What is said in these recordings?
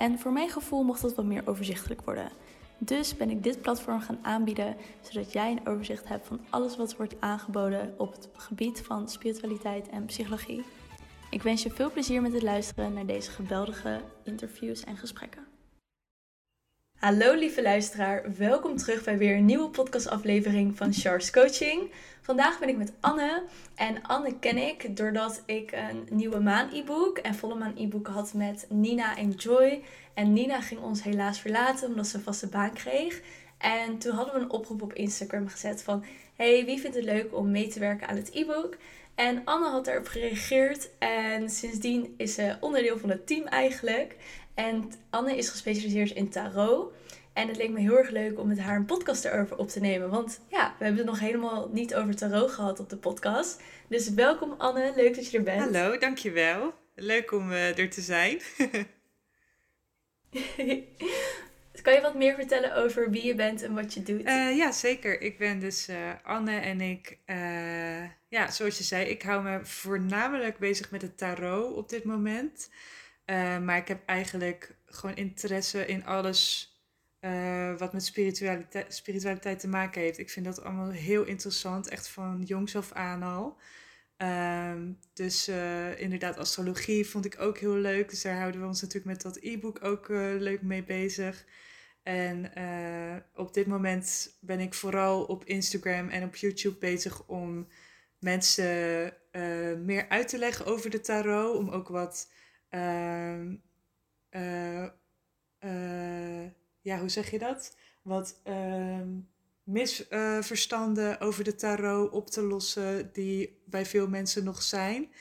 En voor mijn gevoel mocht dat wat meer overzichtelijk worden. Dus ben ik dit platform gaan aanbieden, zodat jij een overzicht hebt van alles wat wordt aangeboden op het gebied van spiritualiteit en psychologie. Ik wens je veel plezier met het luisteren naar deze geweldige interviews en gesprekken. Hallo lieve luisteraar, welkom terug bij weer een nieuwe podcastaflevering van Charles Coaching. Vandaag ben ik met Anne en Anne ken ik doordat ik een nieuwe maan e-book en volle maan e-book had met Nina en Joy. En Nina ging ons helaas verlaten omdat ze een vaste baan kreeg. En toen hadden we een oproep op Instagram gezet van hey, wie vindt het leuk om mee te werken aan het e-book? En Anne had erop gereageerd en sindsdien is ze onderdeel van het team eigenlijk. En Anne is gespecialiseerd in tarot. En het leek me heel erg leuk om met haar een podcast erover op te nemen. Want ja, we hebben het nog helemaal niet over tarot gehad op de podcast. Dus welkom Anne, leuk dat je er bent. Hallo, dankjewel. Leuk om uh, er te zijn. kan je wat meer vertellen over wie je bent en wat je doet? Uh, ja, zeker. Ik ben dus uh, Anne en ik, ja, zoals je zei, ik hou me voornamelijk bezig met het tarot op dit moment. Maar ik heb eigenlijk gewoon interesse in alles uh, wat met spiritualiteit, spiritualiteit te maken heeft. Ik vind dat allemaal heel interessant, echt van jongs af aan al. Um, dus uh, inderdaad, astrologie vond ik ook heel leuk. Dus daar houden we ons natuurlijk met dat e-book ook leuk mee bezig. En op dit moment ben ik vooral op Instagram en op YouTube bezig om mensen meer uit te leggen over de tarot. Om ook wat ehm, ja, hoe zeg je dat? Wat uh, misverstanden over de tarot op te lossen die bij veel mensen nog zijn.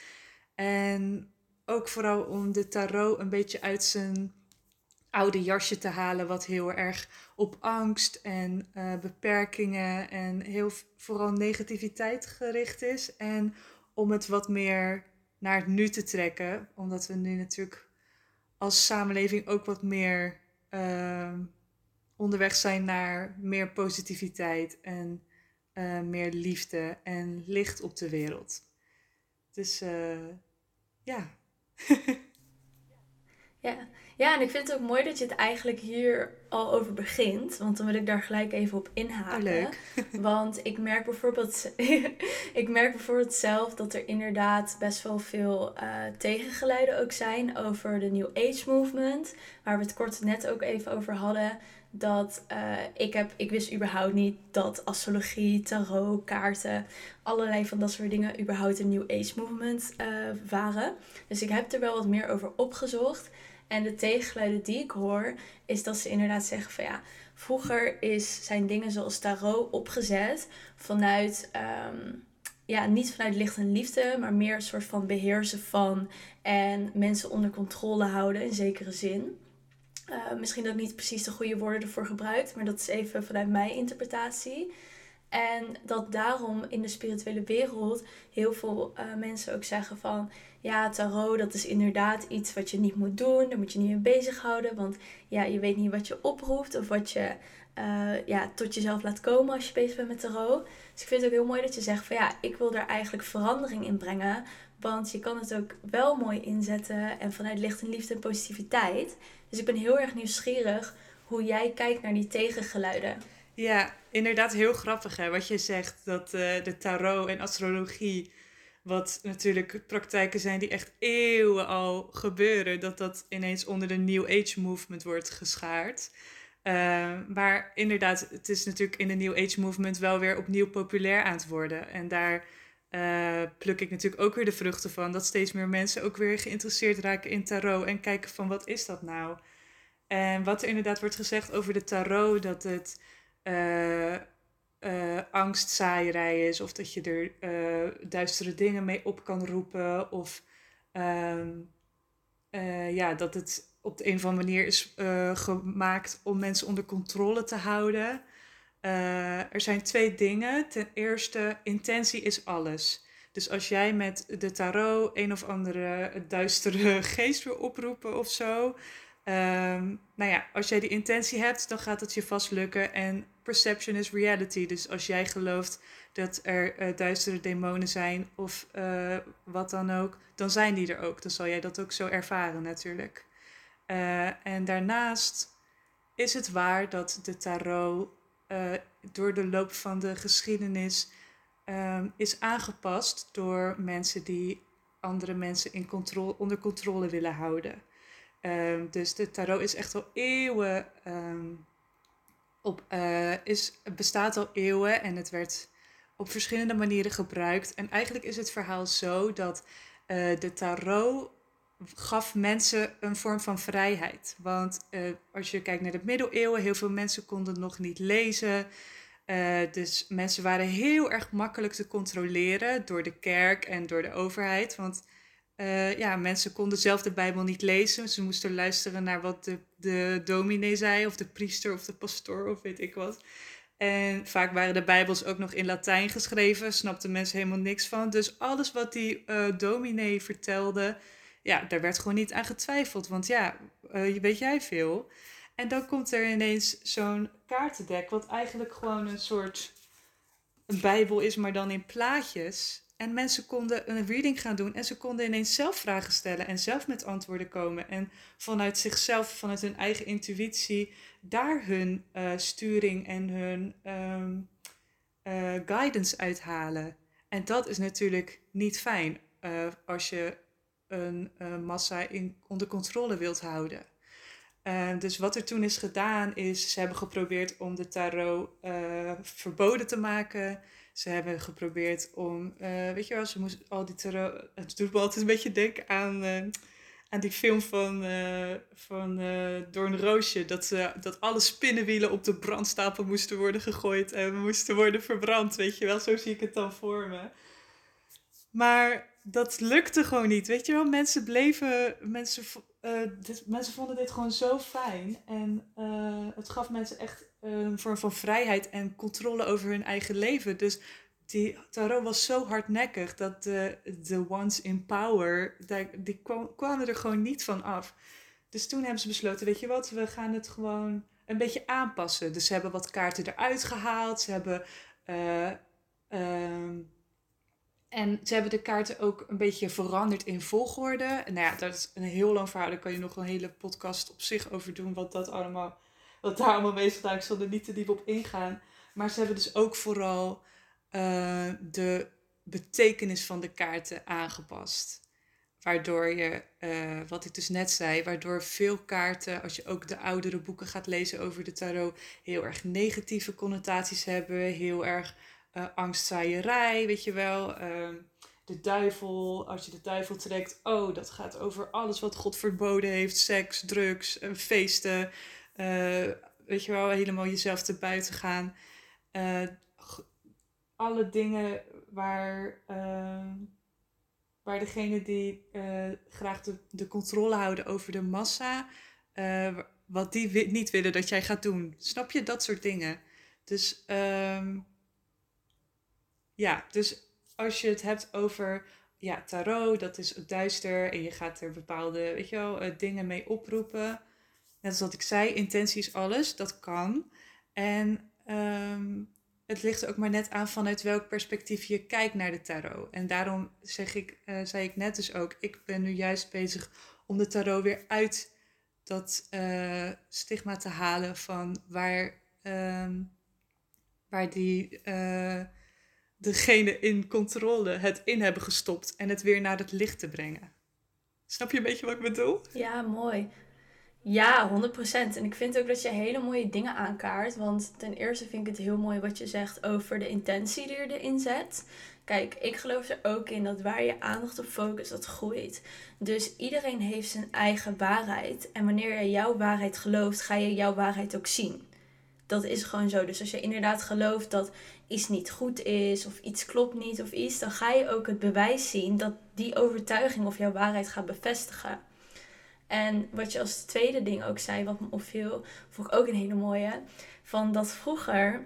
En ook vooral om de tarot een beetje uit zijn oude jasje te halen, wat heel erg op angst en uh, beperkingen en heel vooral negativiteit gericht is. En om het wat meer naar het nu te trekken, omdat we nu natuurlijk als samenleving ook wat meer uh, onderweg zijn naar meer positiviteit en uh, meer liefde en licht op de wereld. Dus uh, ja. ja. Ja, en ik vind het ook mooi dat je het eigenlijk hier al over begint. Want dan wil ik daar gelijk even op inhaken. Oh, leuk. want ik merk, bijvoorbeeld, ik merk bijvoorbeeld zelf dat er inderdaad best wel veel uh, tegengeluiden ook zijn over de New Age movement. Waar we het kort net ook even over hadden. Dat uh, ik heb, ik wist überhaupt niet dat astrologie, tarot, kaarten, allerlei van dat soort dingen überhaupt een New Age movement uh, waren. Dus ik heb er wel wat meer over opgezocht. En de tegengeluiden die ik hoor, is dat ze inderdaad zeggen van ja, vroeger is, zijn dingen zoals tarot opgezet vanuit, um, ja, niet vanuit licht en liefde, maar meer een soort van beheersen van en mensen onder controle houden in zekere zin. Uh, misschien dat ik niet precies de goede woorden ervoor gebruikt, maar dat is even vanuit mijn interpretatie. En dat daarom in de spirituele wereld heel veel uh, mensen ook zeggen van ja, tarot, dat is inderdaad iets wat je niet moet doen. Daar moet je niet mee bezighouden. Want ja, je weet niet wat je oproept of wat je uh, ja, tot jezelf laat komen als je bezig bent met tarot. Dus ik vind het ook heel mooi dat je zegt van ja, ik wil daar eigenlijk verandering in brengen. Want je kan het ook wel mooi inzetten en vanuit licht en liefde en positiviteit. Dus ik ben heel erg nieuwsgierig hoe jij kijkt naar die tegengeluiden. Ja, inderdaad heel grappig hè, wat je zegt. Dat uh, de tarot en astrologie wat natuurlijk praktijken zijn die echt eeuwen al gebeuren, dat dat ineens onder de New Age movement wordt geschaard. Uh, maar inderdaad, het is natuurlijk in de New Age movement wel weer opnieuw populair aan het worden. En daar uh, pluk ik natuurlijk ook weer de vruchten van. Dat steeds meer mensen ook weer geïnteresseerd raken in tarot en kijken van wat is dat nou? En wat er inderdaad wordt gezegd over de tarot, dat het uh, uh, angstzaaierij is, of dat je er uh, duistere dingen mee op kan roepen, of uh, ja, dat het op de een of andere manier is gemaakt om mensen onder controle te houden. Er zijn twee dingen. Ten eerste, intentie is alles. Dus als jij met de tarot een of andere duistere geest wil oproepen of zo. Um, nou ja, als jij die intentie hebt, dan gaat het je vast lukken. En perception is reality. Dus als jij gelooft dat er uh, duistere demonen zijn of uh, wat dan ook, dan zijn die er ook. Dan zal jij dat ook zo ervaren natuurlijk. Uh, en daarnaast is het waar dat de tarot door de loop van de geschiedenis um, is aangepast door mensen die andere mensen in controle, onder controle willen houden. Um, dus de tarot is echt al eeuwen um, op, uh, is, bestaat al eeuwen en het werd op verschillende manieren gebruikt. En eigenlijk is het verhaal zo dat uh, de tarot gaf mensen een vorm van vrijheid. Want uh, als je kijkt naar de middeleeuwen, heel veel mensen konden nog niet lezen. Dus mensen waren heel erg makkelijk te controleren door de kerk en door de overheid. Want uh, ja, mensen konden zelf de Bijbel niet lezen. Ze moesten luisteren naar wat de, de dominee zei, of de priester of de pastoor of weet ik wat. En vaak waren de Bijbels ook nog in Latijn geschreven, snapten mensen helemaal niks van. Dus alles wat die uh, dominee vertelde, ja, daar werd gewoon niet aan getwijfeld. Want ja, uh, weet jij veel. En dan komt er ineens zo'n kaartendek, wat eigenlijk gewoon een soort Bijbel is, maar dan in plaatjes. En mensen konden een reading gaan doen en ze konden ineens zelf vragen stellen en zelf met antwoorden komen. En vanuit zichzelf, vanuit hun eigen intuïtie, daar hun uh, sturing en hun um, uh, guidance uithalen. En dat is natuurlijk niet fijn uh, als je een massa in, onder controle wilt houden. dus wat er toen is gedaan is, ze hebben geprobeerd om de tarot verboden te maken. Ze hebben geprobeerd om, uh, weet je wel, ze moest al die. Het doet me altijd een beetje denken aan, uh, aan die film van, uh, van Doorn Roosje. Dat, ze, dat alle spinnenwielen op de brandstapel moesten worden gegooid en moesten worden verbrand. Weet je wel, zo zie ik het dan voor me. Maar dat lukte gewoon niet. Weet je wel, mensen bleven. Mensen, dit, mensen vonden dit gewoon zo fijn. En het gaf mensen echt een vorm van vrijheid en controle over hun eigen leven. Dus die tarot was zo hardnekkig dat de, de ones in power, die kwamen er gewoon niet van af. Dus toen hebben ze besloten, weet je wat, we gaan het gewoon een beetje aanpassen. Dus ze hebben wat kaarten eruit gehaald. Ze hebben... Uh, uh, en ze hebben de kaarten ook een beetje veranderd in volgorde. Nou ja, dat is een heel lang verhaal. Daar kan je nog een hele podcast op zich over doen. Wat dat allemaal wat daar allemaal mee is gedaan. Ik zal er niet te diep op ingaan. Maar ze hebben dus ook vooral uh, de betekenis van de kaarten aangepast. Waardoor je, uh, wat ik dus net zei, waardoor veel kaarten, als je ook de oudere boeken gaat lezen over de tarot, heel erg negatieve connotaties hebben. Heel erg uh, angstzaaierij, weet je wel. Uh, de duivel, als je de duivel trekt, oh, dat gaat over alles wat God verboden heeft: seks, drugs, feesten. Uh, weet je wel, helemaal jezelf te buiten gaan. Uh, alle dingen waar, uh, waar degene die graag de, de controle houden over de massa, wat die niet willen dat jij gaat doen. Snap je? Dat soort dingen. Dus um, ja, dus als je het hebt over ja, tarot, dat is duister en je gaat er bepaalde weet je wel, dingen mee oproepen net als wat ik zei, intentie is alles, dat kan. En um, het ligt ook maar net aan vanuit welk perspectief je kijkt naar de tarot. En daarom zeg ik, uh, zei ik net dus ook, ik ben nu juist bezig om de tarot weer uit dat uh, stigma te halen van waar, um, waar die, degene in controle het in hebben gestopt en het weer naar het licht te brengen. Snap je een beetje wat ik bedoel? Ja, mooi. Ja, 100%. En ik vind ook dat je hele mooie dingen aankaart. Want ten eerste vind ik het heel mooi wat je zegt over de intentie die je erin zet. Kijk, ik geloof er ook in dat waar je aandacht op focust, dat groeit. Dus iedereen heeft zijn eigen waarheid. En wanneer je jouw waarheid gelooft, ga je jouw waarheid ook zien. Dat is gewoon zo. Dus als je inderdaad gelooft dat iets niet goed is, of iets klopt niet, of iets, dan ga je ook het bewijs zien dat die overtuiging of jouw waarheid gaat bevestigen. En wat je als tweede ding ook zei, wat me opviel, vond ik ook een hele mooie. Van dat vroeger,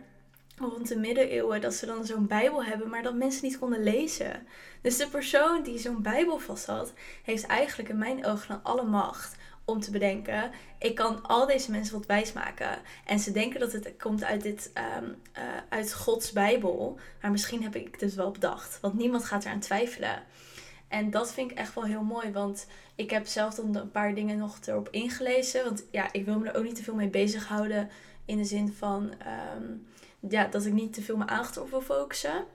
rond de middeleeuwen, dat ze dan zo'n Bijbel hebben, maar dat mensen niet konden lezen. Dus de persoon die zo'n Bijbel vast had, heeft eigenlijk in mijn ogen alle macht om te bedenken: ik kan al deze mensen wat wijsmaken. En ze denken dat het komt uit, dit, um, uh, uit Gods Bijbel. Maar misschien heb ik het dus wel bedacht. Want niemand gaat eraan twijfelen. En dat vind ik echt wel heel mooi. Want ik heb zelf dan een paar dingen nog erop ingelezen. Want ja, ik wil me er ook niet te veel mee bezighouden. In de zin van um, ja, dat ik niet te veel mijn aandacht op wil focussen.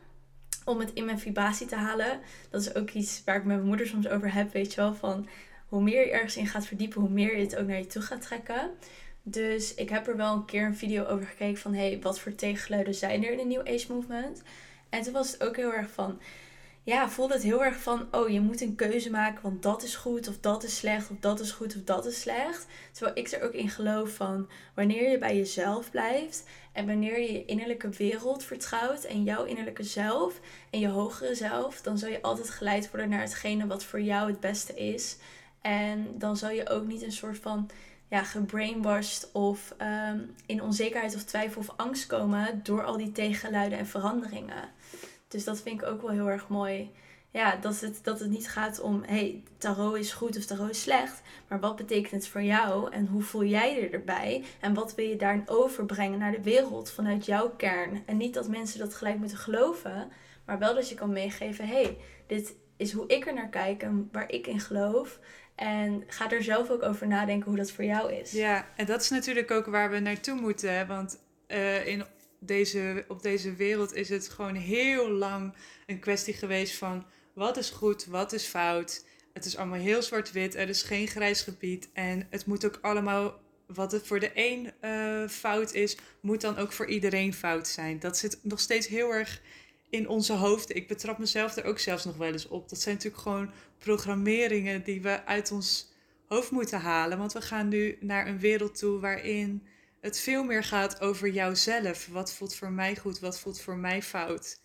Om het in mijn vibratie te halen. Dat is ook iets waar ik met mijn moeder soms over heb. Weet je wel, van hoe meer je ergens in gaat verdiepen, hoe meer je het ook naar je toe gaat trekken. Dus ik heb er wel een keer een video over gekeken van hey, wat voor tegengeluiden zijn er in de New Age Movement. En toen was het ook heel erg van, ja, voelde het heel erg van, oh je moet een keuze maken, want dat is goed of dat is slecht of dat is goed of dat is slecht. Terwijl ik er ook in geloof van, wanneer je bij jezelf blijft en wanneer je je innerlijke wereld vertrouwt en jouw innerlijke zelf en je hogere zelf, dan zal je altijd geleid worden naar hetgene wat voor jou het beste is. En dan zal je ook niet een soort van ja, gebrainwashed of um, in onzekerheid of twijfel of angst komen door al die tegenluiden en veranderingen. Dus dat vind ik ook wel heel erg mooi. Ja, dat het, dat het niet gaat om, hey, tarot is goed of tarot is slecht. Maar wat betekent het voor jou en hoe voel jij je erbij? En wat wil je daarin overbrengen naar de wereld vanuit jouw kern? En niet dat mensen dat gelijk moeten geloven, maar wel dat je kan meegeven, hey, dit is hoe ik er naar kijk en waar ik in geloof. En ga er zelf ook over nadenken hoe dat voor jou is. Ja, en dat is natuurlijk ook waar we naartoe moeten. Want uh, in deze, op deze wereld is het gewoon heel lang een kwestie geweest van wat is goed, wat is fout. Het is allemaal heel zwart-wit, er is geen grijs gebied. En het moet ook allemaal, wat het voor de een uh, fout is, moet dan ook voor iedereen fout zijn. Dat zit nog steeds heel erg in onze hoofden. Ik betrap mezelf er ook zelfs nog wel eens op. Dat zijn natuurlijk gewoon programmeringen die we uit ons hoofd moeten halen. Want we gaan nu naar een wereld toe waarin het veel meer gaat over jouzelf. Wat voelt voor mij goed, wat voelt voor mij fout.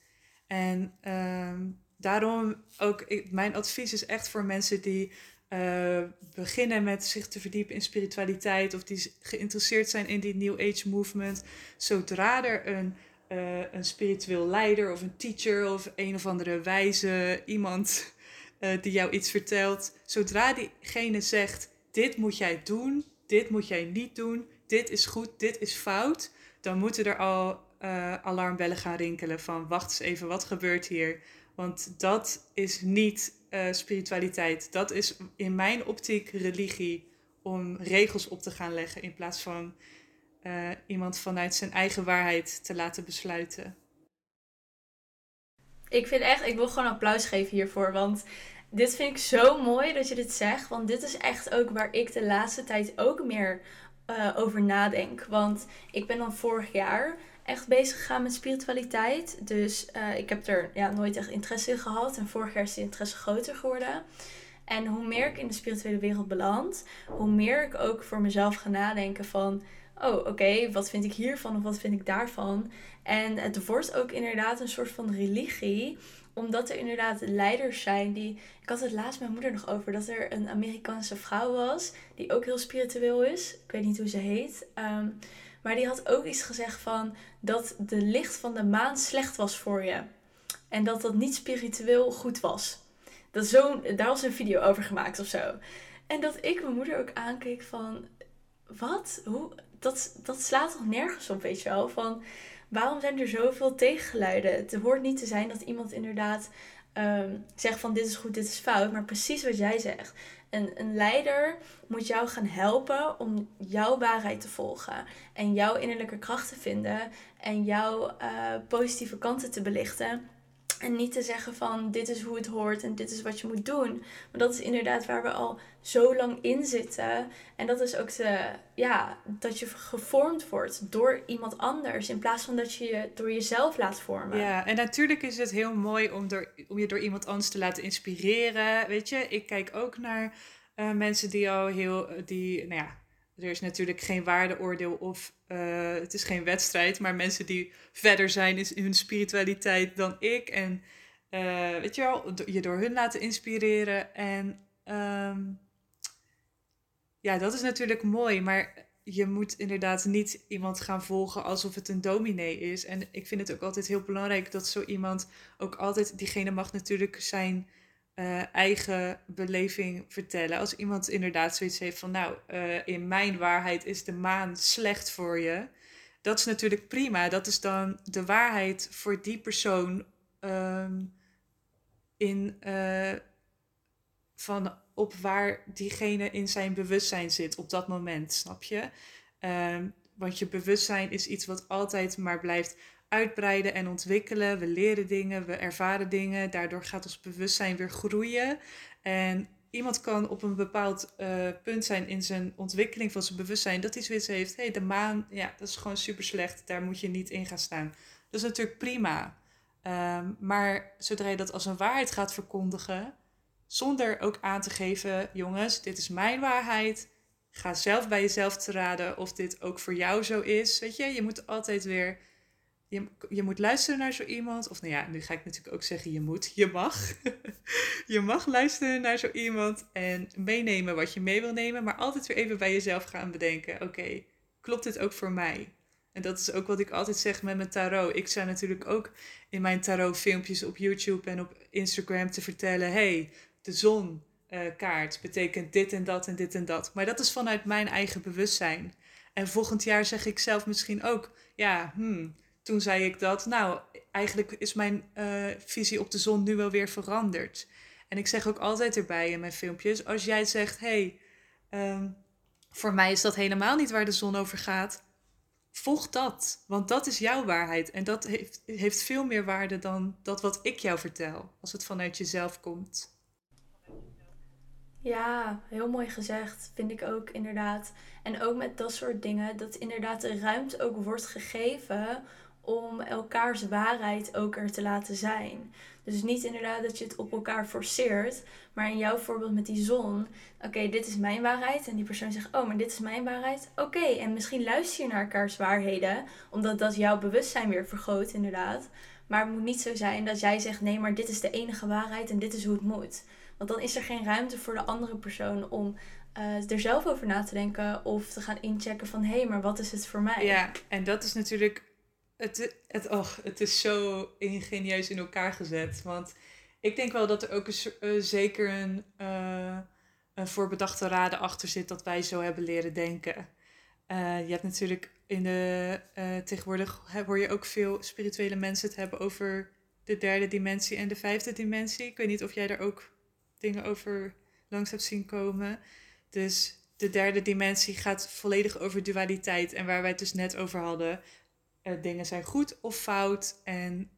En uh, daarom ook, mijn advies is echt voor mensen die uh, beginnen met zich te verdiepen in spiritualiteit of die geïnteresseerd zijn in die New Age movement. Zodra er een uh, een spiritueel leider of een teacher of een of andere wijze iemand uh, die jou iets vertelt. Zodra diegene zegt: Dit moet jij doen, dit moet jij niet doen, dit is goed, dit is fout, dan moeten er al uh, alarmbellen gaan rinkelen van: Wacht eens even, wat gebeurt hier? Want dat is niet spiritualiteit. Dat is in mijn optiek religie om regels op te gaan leggen in plaats van uh, iemand vanuit zijn eigen waarheid te laten besluiten. Ik vind echt, ik wil gewoon applaus geven hiervoor. Want dit vind ik zo mooi dat je dit zegt. Want dit is echt ook waar ik de laatste tijd ook meer uh, over nadenk. Want ik ben dan vorig jaar echt bezig gegaan met spiritualiteit. Dus uh, ik heb er ja, nooit echt interesse in gehad. En vorig jaar is die interesse groter geworden. En hoe meer ik in de spirituele wereld beland, hoe meer ik ook voor mezelf ga nadenken van oh oké, wat vind ik hiervan of wat vind ik daarvan? En het wordt ook inderdaad een soort van religie omdat er inderdaad leiders zijn die. Ik had het laatst met mijn moeder nog over dat er een Amerikaanse vrouw was. die ook heel spiritueel is. Ik weet niet hoe ze heet. Um, maar die had ook iets gezegd van. dat de licht van de maan slecht was voor je. En dat dat niet spiritueel goed was. Dat zo, daar was een video over gemaakt of zo. En dat ik mijn moeder ook aankeek van. Wat? Hoe? Dat, dat slaat toch nergens op, weet je wel? Van waarom zijn er zoveel tegengeluiden? Het hoort niet te zijn dat iemand inderdaad um, zegt van dit is goed, dit is fout. Maar precies wat jij zegt. Een, een leider moet jou gaan helpen om jouw waarheid te volgen. En jouw innerlijke kracht te vinden. En jouw uh, positieve kanten te belichten. En niet te zeggen van dit is hoe het hoort en dit is wat je moet doen. Maar dat is inderdaad waar we al zo lang in zitten. En dat is ook de, ja, dat je gevormd wordt door iemand anders. In plaats van dat je je door jezelf laat vormen. Ja, en natuurlijk is het heel mooi om, door, om je door iemand anders te laten inspireren. Weet je, ik kijk ook naar uh, mensen die al heel, die, nou ja, er is natuurlijk geen waardeoordeel of uh, het is geen wedstrijd, maar mensen die verder zijn in hun spiritualiteit dan ik. En uh, weet je wel, je door hun laten inspireren. En um, ja, dat is natuurlijk mooi, maar je moet inderdaad niet iemand gaan volgen alsof het een dominee is. En ik vind het ook altijd heel belangrijk dat zo iemand ook altijd, diegene mag natuurlijk zijn uh, eigen beleving vertellen. Als iemand inderdaad zoiets heeft van, nou, uh, in mijn waarheid is de maan slecht voor je. Dat is natuurlijk prima. Dat is dan de waarheid voor die persoon um, in, uh, van op waar diegene in zijn bewustzijn zit op dat moment, snap je? Um, want je bewustzijn is iets wat altijd maar blijft uitbreiden en ontwikkelen. We leren dingen, we ervaren dingen. Daardoor gaat ons bewustzijn weer groeien. En iemand kan op een bepaald uh, punt zijn in zijn ontwikkeling van zijn bewustzijn dat hij zoiets heeft. Hé, hey, de maan, ja, dat is gewoon super slecht. Daar moet je niet in gaan staan. Dat is natuurlijk prima. Um, maar zodra je dat als een waarheid gaat verkondigen, zonder ook aan te geven, jongens, dit is mijn waarheid. Ga zelf bij jezelf te raden of dit ook voor jou zo is. Weet je, je moet altijd weer je, je moet luisteren naar zo iemand. Of nou ja, nu ga ik natuurlijk ook zeggen je moet. Je mag. je mag luisteren naar zo iemand en meenemen wat je mee wil nemen. Maar altijd weer even bij jezelf gaan bedenken. Oké, klopt dit ook voor mij? En dat is ook wat ik altijd zeg met mijn tarot. Ik zou natuurlijk ook in mijn tarot filmpjes op YouTube en op Instagram te vertellen. hey, de zon uh, kaart betekent dit en dat en dit en dat. Maar dat is vanuit mijn eigen bewustzijn. En volgend jaar zeg ik zelf misschien ook, ja, hmm, toen zei ik dat, nou, eigenlijk is mijn uh, visie op de zon nu wel weer veranderd. En ik zeg ook altijd erbij in mijn filmpjes, als jij zegt, hey, um, voor mij is dat helemaal niet waar de zon over gaat, volg dat. Want dat is jouw waarheid. En dat heeft, heeft veel meer waarde dan dat wat ik jou vertel, als het vanuit jezelf komt. Ja, heel mooi gezegd, vind ik ook inderdaad. En ook met dat soort dingen, dat inderdaad de ruimte ook wordt gegeven om elkaars waarheid ook er te laten zijn. Dus niet inderdaad dat je het op elkaar forceert, maar in jouw voorbeeld met die zon, oké, dit is mijn waarheid en die persoon zegt, oh, maar dit is mijn waarheid. Oké, en misschien luister je naar elkaars waarheden, omdat dat jouw bewustzijn weer vergroot, inderdaad. Maar het moet niet zo zijn dat jij zegt, nee, maar dit is de enige waarheid en dit is hoe het moet. Want dan is er geen ruimte voor de andere persoon om uh, er zelf over na te denken of te gaan inchecken van hé, hey, maar wat is het voor mij? Ja, en dat is natuurlijk het, het, och, het is zo ingenieus in elkaar gezet. Want ik denk wel dat er ook een, uh, zeker een, uh, een voorbedachte raden achter zit dat wij zo hebben leren denken. Uh, je hebt natuurlijk in de. tegenwoordig hoor je ook veel spirituele mensen het hebben over de derde dimensie en de vijfde dimensie. Ik weet niet of jij daar ook dingen over langs hebt zien komen. Dus de derde dimensie gaat volledig over dualiteit. En waar wij het dus net over hadden, uh, dingen zijn goed of fout. En,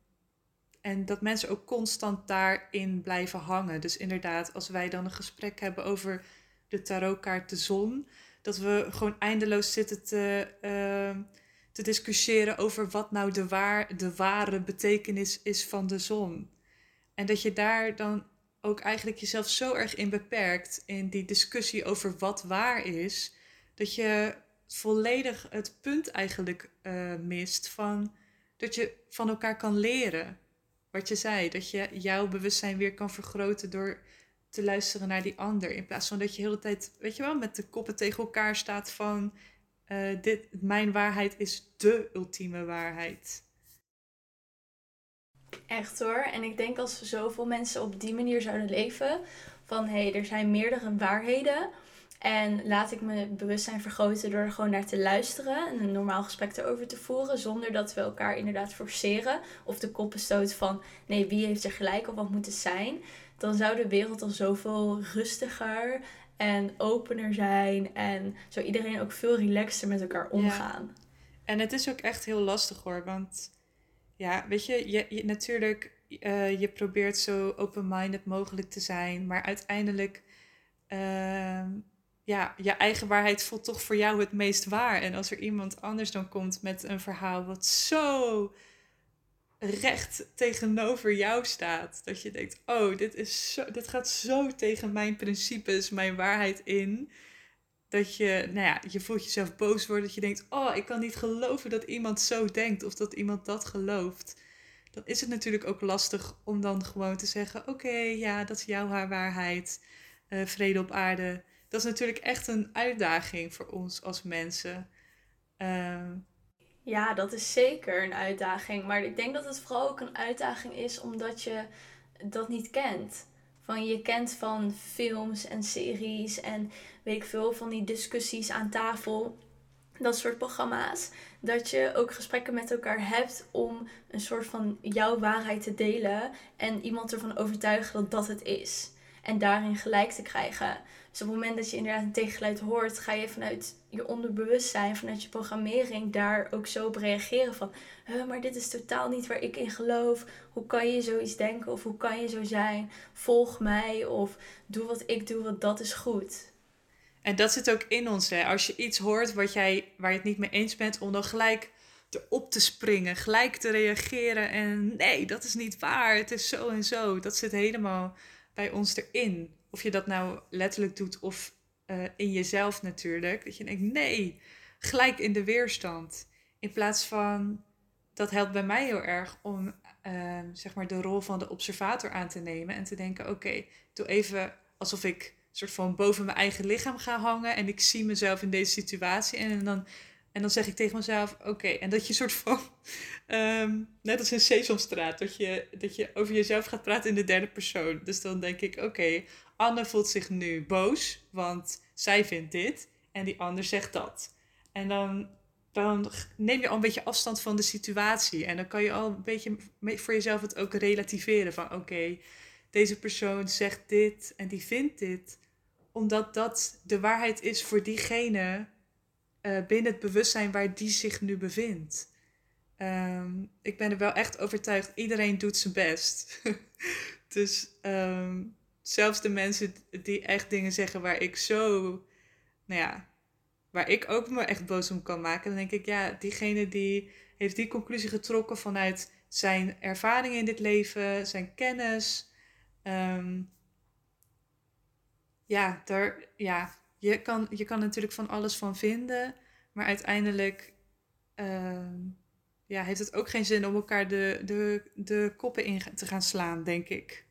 en dat mensen ook constant daarin blijven hangen. Dus inderdaad, als wij dan een gesprek hebben over de tarotkaart de zon, dat we gewoon eindeloos zitten te, uh, te discussiëren over wat nou de, waar, de ware betekenis is van de zon. En dat je daar dan ook eigenlijk jezelf zo erg in beperkt in die discussie over wat waar is, dat je volledig het punt eigenlijk uh, mist van dat je van elkaar kan leren. Wat je zei, dat je jouw bewustzijn weer kan vergroten door te luisteren naar die ander. In plaats van dat je de hele tijd, weet je wel, met de koppen tegen elkaar staat van uh, dit, mijn waarheid is de ultieme waarheid. Echt hoor. En ik denk als zoveel mensen op die manier zouden leven, van hé, hey, er zijn meerdere waarheden en laat ik mijn bewustzijn vergroten door er gewoon naar te luisteren en een normaal gesprek erover te voeren, zonder dat we elkaar inderdaad forceren of de koppen stoten van nee, wie heeft er gelijk of wat moet het zijn. Dan zou de wereld al zoveel rustiger en opener zijn en zou iedereen ook veel relaxter met elkaar omgaan. En het is ook echt heel lastig hoor, want ja, weet je, je, je natuurlijk, uh, je probeert zo open-minded mogelijk te zijn, maar uiteindelijk. Uh, ja, je eigen waarheid voelt toch voor jou het meest waar. En als er iemand anders dan komt met een verhaal wat zo recht tegenover jou staat, dat je denkt: oh, dit, is zo, dit gaat zo tegen mijn principes, mijn waarheid in. Dat je, nou ja, je voelt jezelf boos worden. Dat je denkt: oh, ik kan niet geloven dat iemand zo denkt of dat iemand dat gelooft. Dan is het natuurlijk ook lastig om dan gewoon te zeggen: oké, ja, dat is jouw waarheid. Uh, vrede op aarde dat is natuurlijk echt een uitdaging voor ons als mensen. Ehm, ja, dat is zeker een uitdaging. Maar ik denk dat het vooral ook een uitdaging is omdat je dat niet kent. Van je kent van films en series en weet ik veel van die discussies aan tafel. Dat soort programma's. Dat je ook gesprekken met elkaar hebt om een soort van jouw waarheid te delen. En iemand ervan overtuigen dat dat het is. En daarin gelijk te krijgen. Dus op het moment dat je inderdaad een tegengeluid hoort, ga je vanuit je onderbewustzijn, vanuit je programmering, daar ook zo op reageren van, maar dit is totaal niet waar ik in geloof. Hoe kan je zoiets denken of hoe kan je zo zijn? Volg mij of doe wat ik doe, want dat is goed. En dat zit ook in ons, hè. Als je iets hoort wat jij, waar je het niet mee eens bent, om dan gelijk erop te springen, gelijk te reageren en nee, dat is niet waar, het is zo en zo. Dat zit helemaal bij ons erin. Of je dat nou letterlijk doet of uh, in jezelf natuurlijk. Dat je denkt, nee, gelijk in de weerstand. In plaats van, dat helpt bij mij heel erg om uh, zeg maar de rol van de observator aan te nemen. En te denken, oké, doe even alsof ik soort van boven mijn eigen lichaam ga hangen. En ik zie mezelf in deze situatie. En, dan, en dan zeg ik tegen mezelf, oké. En dat je soort van, um, net als in Sesamstraat, dat je, dat je over jezelf gaat praten in de derde persoon. Dus dan denk ik, oké, Anne voelt zich nu boos, want zij vindt dit en die ander zegt dat. En dan, dan neem je al een beetje afstand van de situatie. En dan kan je al een beetje voor jezelf het ook relativeren van oké, deze persoon zegt dit en die vindt dit. Omdat dat de waarheid is voor diegene uh, binnen het bewustzijn waar die zich nu bevindt. Um, ik ben er wel echt overtuigd, iedereen doet zijn best. dus um, zelfs de mensen die echt dingen zeggen waar ik zo, nou ja, waar ik ook me echt boos om kan maken, dan denk ik, ja, diegene die heeft die conclusie getrokken vanuit zijn ervaring in dit leven, zijn kennis. Ehm, ja, daar, ja je, kan, je kan natuurlijk van alles van vinden, maar uiteindelijk ehm, ja, heeft het ook geen zin om elkaar de, de, de koppen in te gaan slaan, denk ik.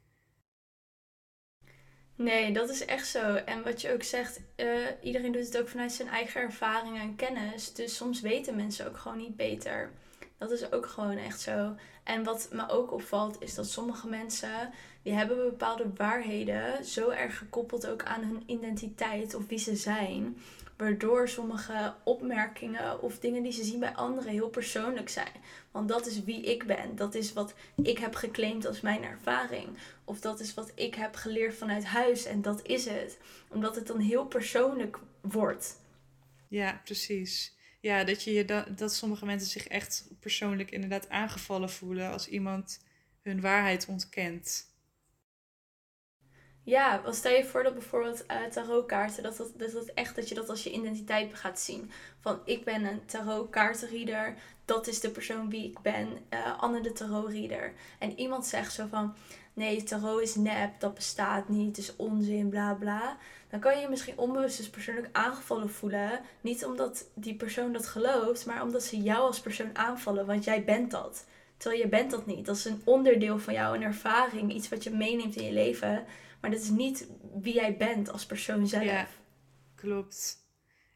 Nee, dat is echt zo. En wat je ook zegt, uh, iedereen doet het ook vanuit zijn eigen ervaringen en kennis. Dus soms weten mensen ook gewoon niet beter. Dat is ook gewoon echt zo. En wat me ook opvalt, is dat sommige mensen, die hebben bepaalde waarheden zo erg gekoppeld ook aan hun identiteit of wie ze zijn. Waardoor sommige opmerkingen of dingen die ze zien bij anderen heel persoonlijk zijn. Want dat is wie ik ben. Dat is wat ik heb geclaimd als mijn ervaring. Of dat is wat ik heb geleerd vanuit huis en dat is het. Omdat het dan heel persoonlijk wordt. Ja, precies. Ja, dat, je, dat, dat sommige mensen zich echt persoonlijk inderdaad aangevallen voelen als iemand hun waarheid ontkent. Ja, want stel je voor dat bijvoorbeeld uh, tarotkaarten, dat dat, dat dat echt dat je dat als je identiteit gaat zien. Van ik ben een tarotkaartenreader, dat is de persoon wie ik ben, uh, Anne de tarotreader. En iemand zegt zo van, nee, tarot is nep, dat bestaat niet, het is onzin, bla bla. Dan kan je je misschien onbewust dus persoonlijk aangevallen voelen. Niet omdat die persoon dat gelooft, maar omdat ze jou als persoon aanvallen, want jij bent dat. Terwijl je bent dat niet. Dat is een onderdeel van jou, een ervaring, iets wat je meeneemt in je leven. Maar dat is niet wie jij bent als persoon zelf. Ja, klopt.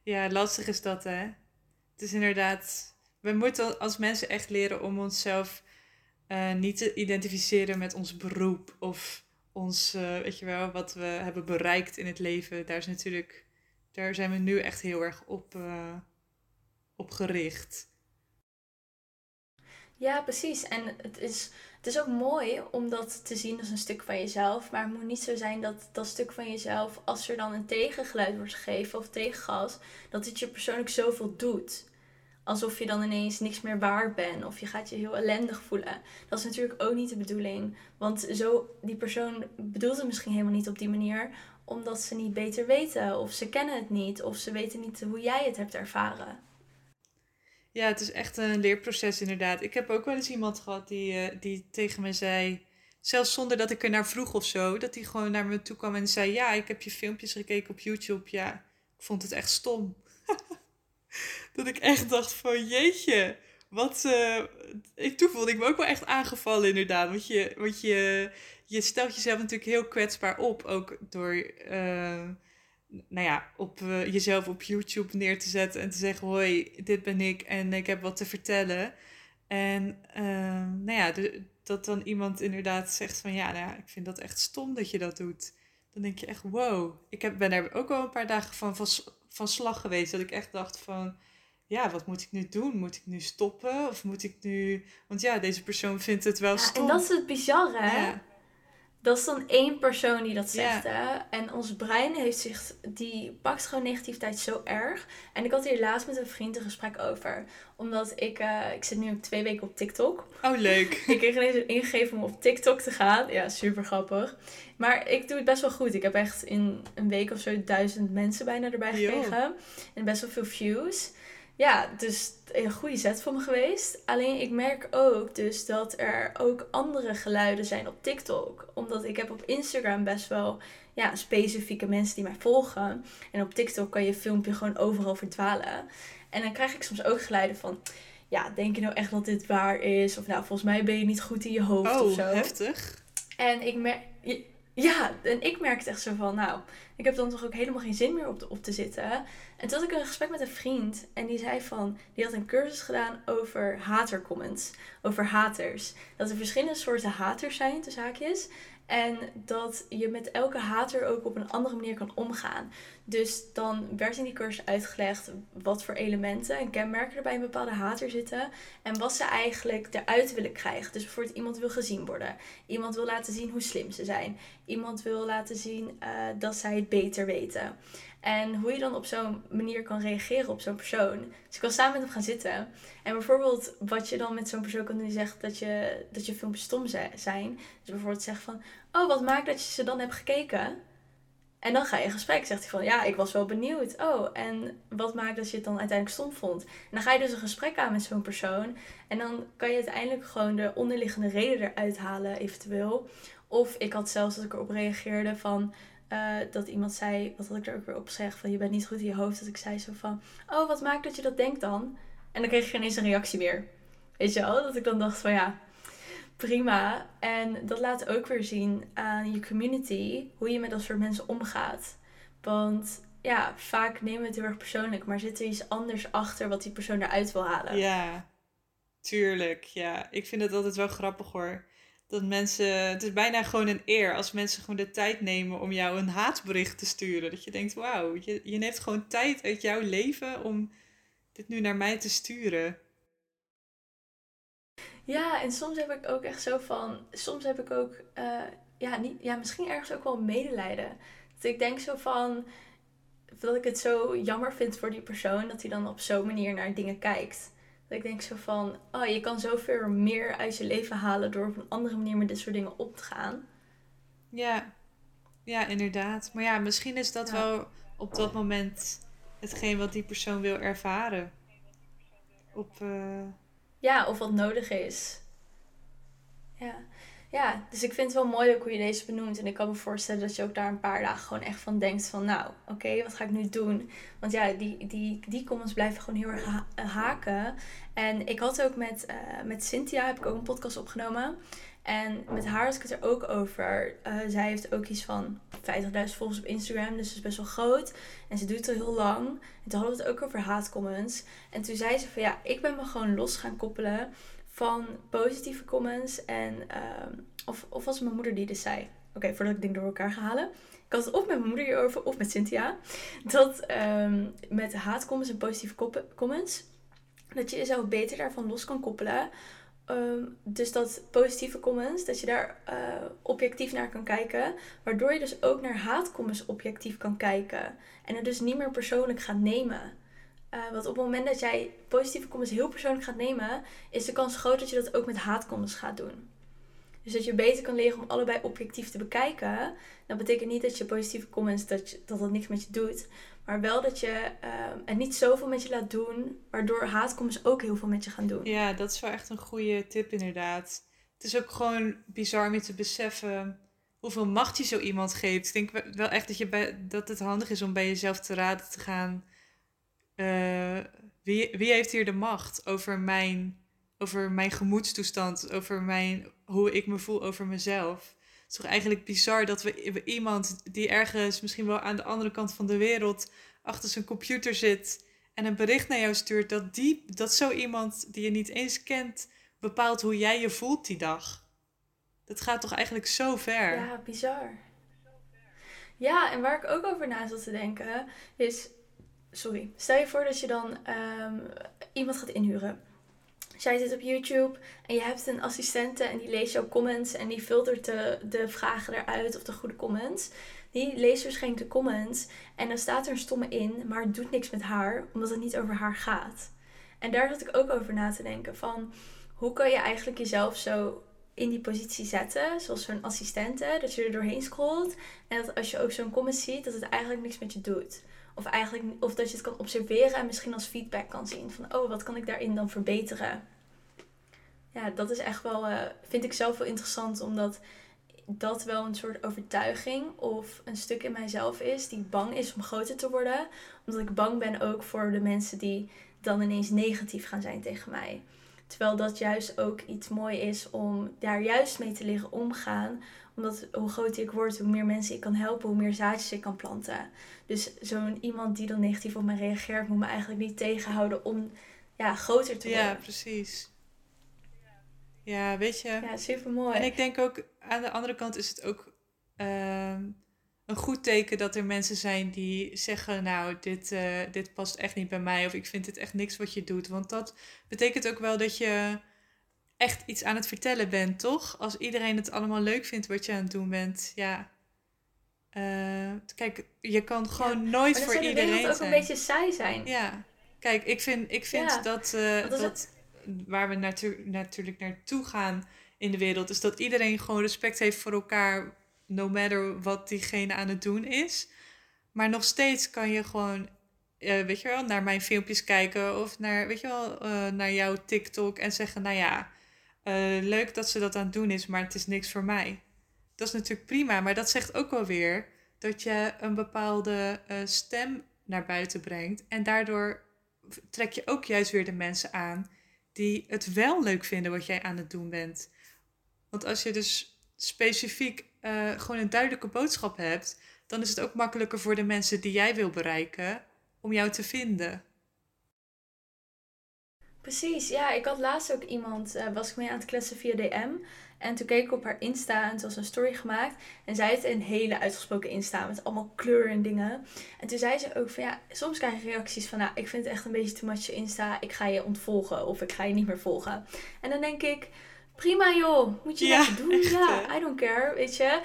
Ja, lastig is dat, hè? Het is inderdaad... We moeten als mensen echt leren om onszelf uh, niet te identificeren met ons beroep of ons, uh, weet je wel, wat we hebben bereikt in het leven. Daar is natuurlijk, daar zijn we nu echt heel erg op, uh, op gericht. Ja, precies. En het is, het is ook mooi om dat te zien als een stuk van jezelf. Maar het moet niet zo zijn dat dat stuk van jezelf, als er dan een tegengeluid wordt gegeven of tegengas, dat het je persoonlijk zoveel doet. Alsof je dan ineens niks meer waard bent of je gaat je heel ellendig voelen. Dat is natuurlijk ook niet de bedoeling. Want zo, die persoon bedoelt het misschien helemaal niet op die manier, omdat ze niet beter weten of ze kennen het niet of ze weten niet hoe jij het hebt ervaren. Ja, het is echt een leerproces inderdaad. Ik heb ook wel eens iemand gehad die, uh, die tegen me zei, zelfs zonder dat ik er naar vroeg of zo, dat hij gewoon naar me toe kwam en zei: Ja, ik heb je filmpjes gekeken op YouTube. Ja, ik vond het echt stom. dat ik echt dacht: van jeetje, wat. Uh, toen voelde ik me ook wel echt aangevallen, inderdaad. Want je, want je, je stelt jezelf natuurlijk heel kwetsbaar op, ook door. Uh, nou ja, op eh, jezelf op YouTube neer te zetten en te zeggen: Hoi, dit ben ik en ik heb wat te vertellen. En ehm, nou ja, dat dan iemand inderdaad zegt van ja, nou ja, ik vind dat echt stom dat je dat doet. Dan denk je echt, wow. Ik heb, ben er ook wel een paar dagen van, van, van slag geweest. Dat ik echt dacht van, ja, wat moet ik nu doen? Moet ik nu stoppen? Of moet ik nu... Want ja, deze persoon vindt het wel ja, stom. En dat is het bizarre, hè? Dat is dan één persoon die dat zegt, hè? En ons brein heeft zich, die pakt gewoon negativiteit zo erg. En ik had hier laatst met een vriend een gesprek over. Omdat ik, uh, ik zit nu twee weken op TikTok. Oh, leuk. ik kreeg ineens een ingeving om op TikTok te gaan. Ja, super grappig. Maar ik doe het best wel goed. Ik heb echt in een week of zo duizend mensen bijna erbij gekregen. En best wel veel views ja, dus een goede zet voor me geweest. Alleen ik merk ook dus dat er ook andere geluiden zijn op TikTok. Omdat ik heb op Instagram best wel ja, specifieke mensen die mij volgen. En op TikTok kan je filmpje gewoon overal verdwalen. En dan krijg ik soms ook geluiden van... Ja, denk je nou echt dat dit waar is? Of nou, volgens mij ben je niet goed in je hoofd oh, of zo. heftig. En ik merk... Ja, en ik merkte echt zo van, nou, ik heb dan toch ook helemaal geen zin meer op, te zitten. En toen had ik een gesprek met een vriend en die zei van, die had een cursus gedaan over hatercomments, over haters. Dat er verschillende soorten haters zijn, tussen haakjes. En dat je met elke hater ook op een andere manier kan omgaan. Dus dan werd in die cursus uitgelegd wat voor elementen en kenmerken er bij een bepaalde hater zitten. En wat ze eigenlijk eruit willen krijgen. Dus bijvoorbeeld iemand wil gezien worden. Iemand wil laten zien hoe slim ze zijn. Iemand wil laten zien uh, dat zij het beter weten. En hoe je dan op zo'n manier kan reageren op zo'n persoon. Dus ik was samen met hem gaan zitten. En bijvoorbeeld wat je dan met zo'n persoon kan doen die zegt dat je, dat je filmpjes stom zijn. Dus bijvoorbeeld zeggen van, oh wat maakt dat je ze dan hebt gekeken? En dan ga je in gesprek. Zegt hij van, ja, ik was wel benieuwd. Oh, en wat maakt dat je het dan uiteindelijk stom vond? En dan ga je dus een gesprek aan met zo'n persoon. En dan kan je uiteindelijk gewoon de onderliggende reden eruit halen, eventueel. Of ik had zelfs dat ik erop reageerde van... Uh, dat iemand zei, wat had ik er ook weer op zeg, van je bent niet goed in je hoofd. Dat ik zei zo van, oh, wat maakt dat je dat denkt dan? En dan kreeg ik geen eens een reactie meer. Weet je wel? Dat ik dan dacht van ja, prima. En dat laat ook weer zien aan je community hoe je met dat soort mensen omgaat. Want ja, vaak nemen we het heel erg persoonlijk, maar zit er iets anders achter wat die persoon eruit wil halen? Ja, tuurlijk. Ja, ik vind het altijd wel grappig hoor. Dat mensen, het is bijna gewoon een eer als mensen gewoon de tijd nemen om jou een haatbericht te sturen. Dat je denkt, wauw, je, je neemt gewoon tijd uit jouw leven om dit nu naar mij te sturen. Ja, en soms heb ik ook echt zo van. Soms heb ik ook. Uh, ja, niet, ja, misschien ergens ook wel medelijden. Dat ik denk zo van. Dat ik het zo jammer vind voor die persoon dat hij dan op zo'n manier naar dingen kijkt. Dat ik denk zo van. Oh, je kan zoveel meer uit je leven halen door op een andere manier met dit soort dingen op te gaan. Ja, ja inderdaad. Maar ja, misschien is dat wel op dat moment hetgeen wat die persoon wil ervaren. Op. Uh ja, of wat nodig is. Ja. ja, dus ik vind het wel mooi ook hoe je deze benoemt. En ik kan me voorstellen dat je ook daar een paar dagen gewoon echt van denkt van... Nou, oké, wat ga ik nu doen? Want ja, die, die, die comments blijven gewoon heel erg haken. En ik had ook met, uh, met Cynthia, heb ik ook een podcast opgenomen. En met haar had ik het er ook over. Uh, zij heeft ook iets van 50.000 volgers op Instagram, dus ze is best wel groot. En ze doet het al heel lang. En toen hadden we het ook over haatcomments. En toen zei ze van ja, ik ben me gewoon los gaan koppelen van positieve comments. En, uh, of, of was mijn moeder die dit zei? Oké, voordat ik dingen door elkaar ga halen. Ik had het of met mijn moeder hierover of met Cynthia. Dat um, met haatcomments en positieve comments, dat je jezelf beter daarvan los kan koppelen Ehm, dus dat positieve comments, dat je daar uh, objectief naar kan kijken. Waardoor je dus ook naar haatcomments objectief kan kijken. En het dus niet meer persoonlijk gaat nemen. Uh, want op het moment dat jij positieve comments heel persoonlijk gaat nemen, is de kans groot dat je dat ook met haatcomments gaat doen. Dus dat je beter kan leren om allebei objectief te bekijken. Dat betekent niet dat je positieve comments, dat, je, dat dat niks met je doet. Maar wel dat je uh, niet zoveel met je laat doen, waardoor haatcomments ook heel veel met je gaan doen. Ja, dat is wel echt een goede tip inderdaad. Het is ook gewoon bizar om je te beseffen hoeveel macht je zo iemand geeft. Ik denk wel echt dat, je bij, dat het handig is om bij jezelf te raden te gaan. Uh, wie, wie heeft hier de macht over mijn, over mijn gemoedstoestand, over mijn, hoe ik me voel over mezelf? Is toch eigenlijk bizar dat we iemand die ergens misschien wel aan de andere kant van de wereld achter zijn computer zit en een bericht naar jou stuurt, dat, die, dat zo iemand die je niet eens kent bepaalt hoe jij je voelt die dag. Dat gaat toch eigenlijk zo ver? Ja, bizar. Ja, en waar ik ook over na zat te denken is. Sorry, stel je voor dat je dan ehm, iemand gaat inhuren. Jij zit op YouTube en je hebt een assistente en die leest jouw comments en die filtert de, de vragen eruit of de goede comments. Die leest waarschijnlijk de comments en dan staat er een stomme in, maar het doet niks met haar, omdat het niet over haar gaat. En daar zat ik ook over na te denken van hoe kan je eigenlijk jezelf zo in die positie zetten, zoals zo'n assistente, dat je er doorheen scrolt en dat als je ook zo'n comment ziet, dat het eigenlijk niks met je doet. Of, eigenlijk, of dat je het kan observeren en misschien als feedback kan zien van, oh, wat kan ik daarin dan verbeteren? Ja, dat is echt wel, uh, vind ik zelf wel interessant, omdat dat wel een soort overtuiging of een stuk in mijzelf is die bang is om groter te worden. Omdat ik bang ben ook voor de mensen die dan ineens negatief gaan zijn tegen mij. Terwijl dat juist ook iets mooi is om daar juist mee te leren omgaan. Omdat hoe groter ik word, hoe meer mensen ik kan helpen, hoe meer zaadjes ik kan planten. Dus zo'n iemand die dan negatief op mij reageert, moet me eigenlijk niet tegenhouden om ja, groter te worden. Ja, precies. Ja, weet je. Ja, super mooi. En ik denk ook, aan de andere kant is het ook ehm, een goed teken dat er mensen zijn die zeggen, nou, dit, uh, dit past echt niet bij mij of ik vind dit echt niks wat je doet. Want dat betekent ook wel dat je echt iets aan het vertellen bent, toch? Als iedereen het allemaal leuk vindt wat je aan het doen bent, ja. Uh, kijk, je kan gewoon nooit voor iedereen zijn. Het ook een beetje saai zijn. Ja. Kijk, ik vind, ik vind dat, uh, dat, waar we natu natuurlijk naartoe gaan in de wereld, is dat iedereen gewoon respect heeft voor elkaar, no matter wat diegene aan het doen is. Maar nog steeds kan je gewoon, uh, weet je wel, naar mijn filmpjes kijken of naar, weet je wel, uh, naar jouw TikTok en zeggen, nou ja, uh, leuk dat ze dat aan het doen is, maar het is niks voor mij. Dat is natuurlijk prima, maar dat zegt ook wel weer dat je een bepaalde stem naar buiten brengt en daardoor trek je ook juist weer de mensen aan die het wel leuk vinden wat jij aan het doen bent. Want als je dus specifiek uh, gewoon een duidelijke boodschap hebt, dan is het ook makkelijker voor de mensen die jij wil bereiken om jou te vinden. Precies, ja. Ik had laatst ook iemand, uh, was ik mee aan het kletsen via DM. En toen keek ik op haar Insta en ze was een story gemaakt. En zij heeft een hele uitgesproken Insta met allemaal kleuren en dingen. En toen zei ze ook van ja, soms krijg je reacties van nou, ik vind het echt een beetje too much Insta. Ik ga je ontvolgen of ik ga je niet meer volgen. En dan denk ik, prima joh, moet je ja, dat doen. ja, I don't care, weet je.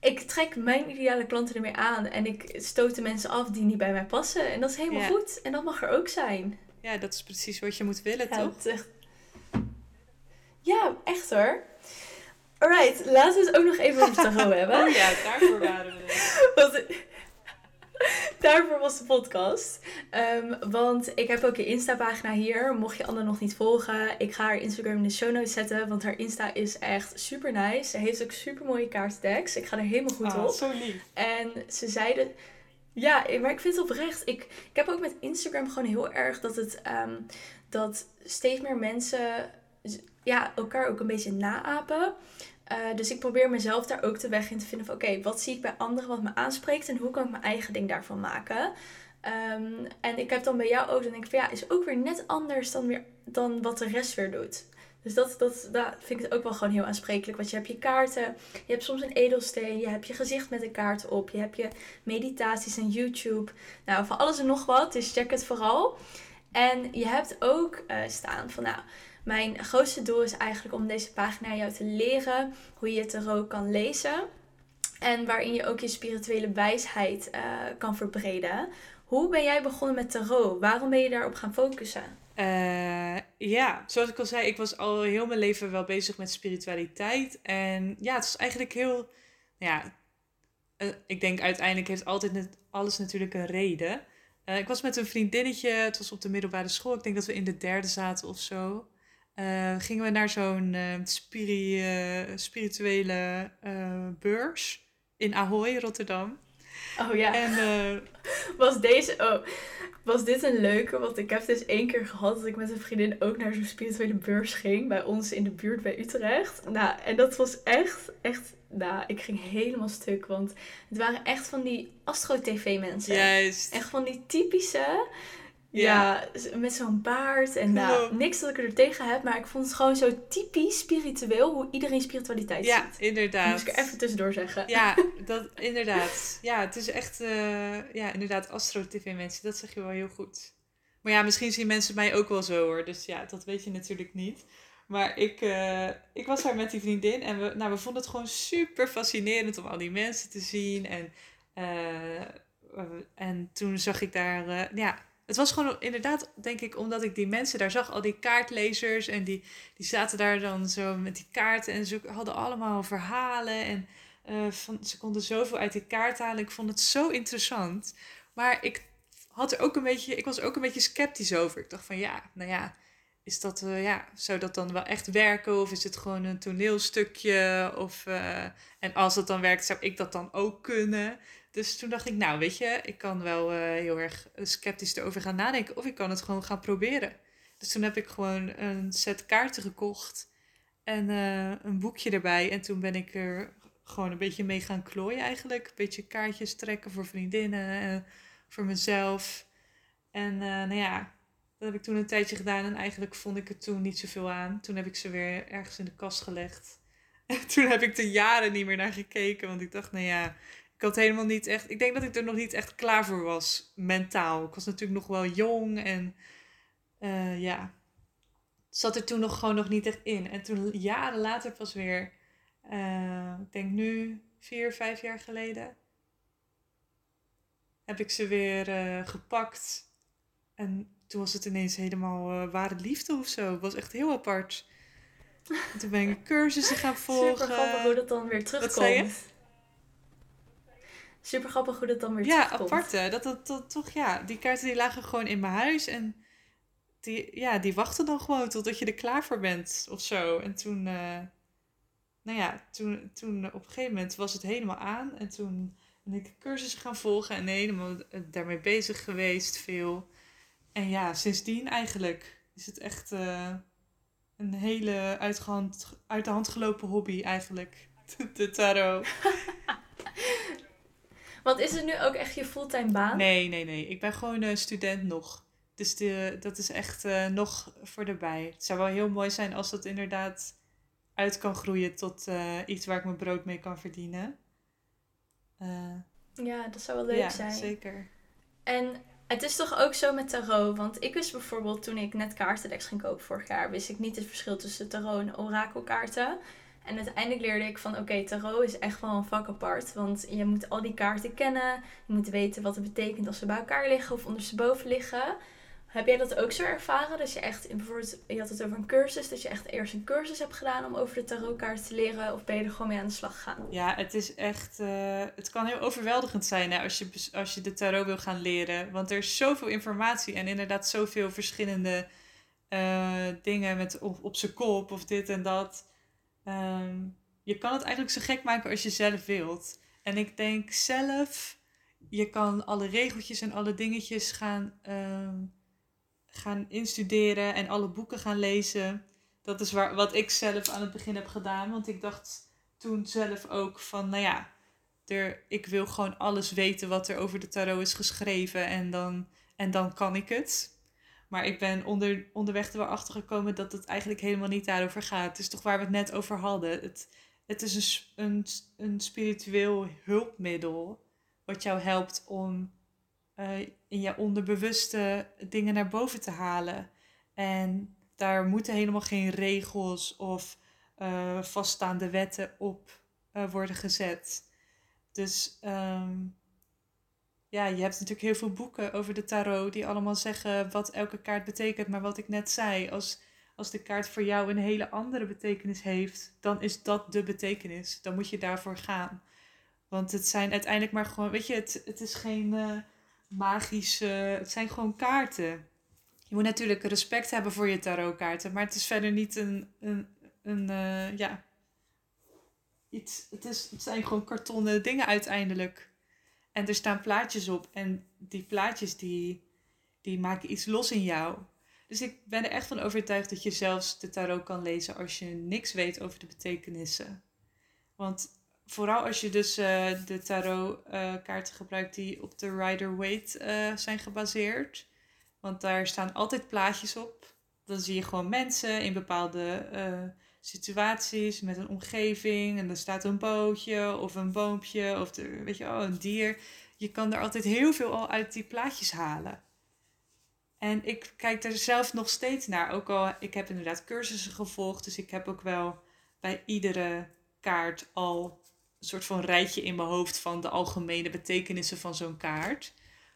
Ik trek mijn ideale klanten ermee aan en ik stoot de mensen af die niet bij mij passen. En dat is helemaal goed. En dat mag er ook zijn. Ja, dat is precies wat je moet willen, toch? Echt... Ja, echt hoor. Alright, laten we het ook nog even over tarot hebben. Oh ja, daarvoor waren we. Want, daarvoor was de podcast. Um, want ik heb ook een Insta-pagina hier. Mocht je Anne nog niet volgen, ik ga haar Instagram in de show notes zetten. Want haar Insta is echt super nice. Ze heeft ook super mooie kaartdecks. Ik ga er helemaal goed oh, op. Zo lief. En ze zeiden. Ja, maar ik vind het oprecht. Ik, ik heb ook met Instagram gewoon heel erg dat het. Um, dat steeds meer mensen ja, elkaar ook een beetje naapen. Uh, dus ik probeer mezelf daar ook de weg in te vinden van oké, wat zie ik bij anderen wat me aanspreekt en hoe kan ik mijn eigen ding daarvan maken. Um, en ik heb dan bij jou ook, dan denk ik van ja, is ook weer net anders dan, weer, dan wat de rest weer doet. Dus dat, dat, dat vind ik ook wel gewoon heel aansprekelijk. Want je hebt je kaarten, je hebt soms een edelsteen, je hebt je gezicht met een kaart op, je hebt je meditaties en YouTube. Nou, van alles en nog wat, dus check het vooral. En je hebt ook uh, staan van nou, mijn grootste doel is eigenlijk om deze pagina jou te leren hoe je tarot kan lezen. En waarin je ook je spirituele wijsheid uh, kan verbreden. Hoe ben jij begonnen met tarot? Waarom ben je daarop gaan focussen? Uh, ja, zoals ik al zei, ik was al heel mijn leven wel bezig met spiritualiteit. En ja, het is eigenlijk heel. Ja, uh, ik denk uiteindelijk heeft altijd net, alles natuurlijk een reden. ik was met een vriendinnetje, het was op de middelbare school. Ik denk dat we in de derde zaten of zo. Uh, gingen we naar zo'n spiri spirituele beurs in Ahoy, Rotterdam. Oh ja. En, Was deze... Oh, was dit een leuke, want ik heb dus één keer gehad dat ik met een vriendin ook naar zo'n spirituele beurs ging. Bij ons in de buurt bij Utrecht. Nou, en dat was echt, echt, nou, ik ging helemaal stuk. Want het waren echt van die astro-tv mensen. Juist. Echt van die typische, ja, met zo'n baard en nou, niks dat ik er tegen heb, maar ik vond het gewoon zo typisch spiritueel hoe iedereen spiritualiteit Ja, ziet. inderdaad. Moest ik er even tussendoor zeggen. Ja, dat, inderdaad. Ja, het is echt, eh, ja, inderdaad, astro-tv-mensen. Dat zeg je wel heel goed. Maar ja, misschien zien mensen mij ook wel zo hoor. Dus ja, dat weet je natuurlijk niet. Maar ik, eh, ik was daar met die vriendin en we, nou, we vonden het gewoon super fascinerend om al die mensen te zien. En, eh, en toen zag ik daar, ja, het was gewoon inderdaad, denk ik, omdat ik die mensen daar zag, al die kaartlezers en die, die zaten daar dan zo met die kaarten en ze hadden allemaal verhalen en uh, van, ze konden zoveel uit die kaart halen. Ik vond het zo interessant. Maar ik had er ook een beetje, ik was ook een beetje sceptisch over. Ik dacht van ja, nou ja, is dat, uh, ja, zou dat dan wel echt werken? Of is het gewoon een toneelstukje? Of, uh, en als het dan werkt, zou ik dat dan ook kunnen? Dus toen dacht ik, nou weet je, ik kan wel uh, heel erg sceptisch erover gaan nadenken. Of ik kan het gewoon gaan proberen. Dus toen heb ik gewoon een set kaarten gekocht. En uh, een boekje erbij. En toen ben ik er gewoon een beetje mee gaan klooien eigenlijk. Een beetje kaartjes trekken voor vriendinnen en voor mezelf. En uh, nou ja, dat heb ik toen een tijdje gedaan. En eigenlijk vond ik er toen niet zoveel aan. Toen heb ik ze weer ergens in de kast gelegd. En toen heb ik er jaren niet meer naar gekeken. Want ik dacht, nou ja, ik had helemaal niet echt. Ik denk dat ik er nog niet echt klaar voor was, mentaal. Ik was natuurlijk nog wel jong en uh, ja. Zat er toen nog gewoon nog niet echt in. En toen jaren later pas weer, uh, ik denk nu vier, vijf jaar geleden, heb ik ze weer uh, gepakt. En toen was het ineens helemaal ware liefde of zo. Het was echt heel apart. En toen ben ik cursussen gaan volgen. Super grappig hoe dat dan weer terugkomt. Super grappig hoe dat dan weer ja, terugkomt. apart hè. Dat, dat, dat, toch, ja. Die kaarten die lagen gewoon in mijn huis. En die, ja, die wachten dan gewoon totdat je er klaar voor bent of zo. En toen, uh, nou ja, toen, toen op een gegeven moment was het helemaal aan. En toen ben ik cursus gaan volgen en helemaal daarmee bezig geweest veel. En ja, sindsdien eigenlijk is het echt uh, een hele uit, uit de hand gelopen hobby eigenlijk. De tarot. Want is het nu ook echt je fulltime baan? Nee, nee, nee. Ik ben gewoon uh, student nog. Dus de, dat is echt uh, nog voor erbij. Het zou wel heel mooi zijn als dat inderdaad uit kan groeien tot uh, iets waar ik mijn brood mee kan verdienen. ja, dat zou wel leuk ja, zijn. zeker. En het is toch ook zo met tarot? Want ik wist bijvoorbeeld toen ik net kaartendeks ging kopen vorig jaar, wist ik niet het verschil tussen tarot en orakelkaarten. En uiteindelijk leerde ik van oké, tarot is echt wel een vak apart. Want je moet al die kaarten kennen. Je moet weten wat het betekent als ze bij elkaar liggen of ondersteboven liggen. Heb jij dat ook zo ervaren? Dat je echt, bijvoorbeeld, je had het over een cursus, dat je echt eerst een cursus hebt gedaan om over de tarotkaart te leren? Of ben je er gewoon mee aan de slag gegaan? Ja, het is echt, uh, het kan heel overweldigend zijn hè, als, je, als je de tarot wil gaan leren. Want er is zoveel informatie en inderdaad zoveel verschillende uh, dingen met op, op zijn kop of dit en dat. Um, je kan het eigenlijk zo gek maken als je zelf wilt. En ik denk zelf, je kan alle regeltjes en alle dingetjes gaan, um, gaan instuderen en alle boeken gaan lezen. Dat is waar, wat ik zelf aan het begin heb gedaan. Want ik dacht toen zelf ook van, nou ja, er, ik wil gewoon alles weten wat er over de tarot is geschreven. En dan, en dan kan ik het. Maar ik ben onder, onderweg er wel achter gekomen dat het eigenlijk helemaal niet daarover gaat. Het is toch waar we het net over hadden. Het, het is een, een, een spiritueel hulpmiddel wat jou helpt om uh, in je onderbewuste dingen naar boven te halen. En daar moeten helemaal geen regels of uh, vaststaande wetten op uh, worden gezet. Dus um, ja, je hebt natuurlijk heel veel boeken over de tarot die allemaal zeggen wat elke kaart betekent. Maar wat ik net zei, als, als de kaart voor jou een hele andere betekenis heeft, dan is dat de betekenis. Dan moet je daarvoor gaan. Want het zijn uiteindelijk maar gewoon, weet je, het, het is geen uh, magische, het zijn gewoon kaarten. Je moet natuurlijk respect hebben voor je tarotkaarten, maar het is verder niet een, een, een uh, ja, iets, het, is, het zijn gewoon kartonnen dingen uiteindelijk. En er staan plaatjes op. En die plaatjes die, die maken iets los in jou. Dus ik ben er echt van overtuigd dat je zelfs de tarot kan lezen als je niks weet over de betekenissen. Want vooral als je dus uh, de tarotkaarten uh, gebruikt die op de Rider-Waite uh, zijn gebaseerd. Want daar staan altijd plaatjes op. Dan zie je gewoon mensen in bepaalde situaties met een omgeving. En er staat een bootje of een boompje of de, weet je, oh, een dier. Je kan er altijd heel veel al uit die plaatjes halen. En ik kijk er zelf nog steeds naar. Ook al, ik heb inderdaad cursussen gevolgd. Dus ik heb ook wel bij iedere kaart al een soort van rijtje in mijn hoofd van de algemene betekenissen van zo'n kaart.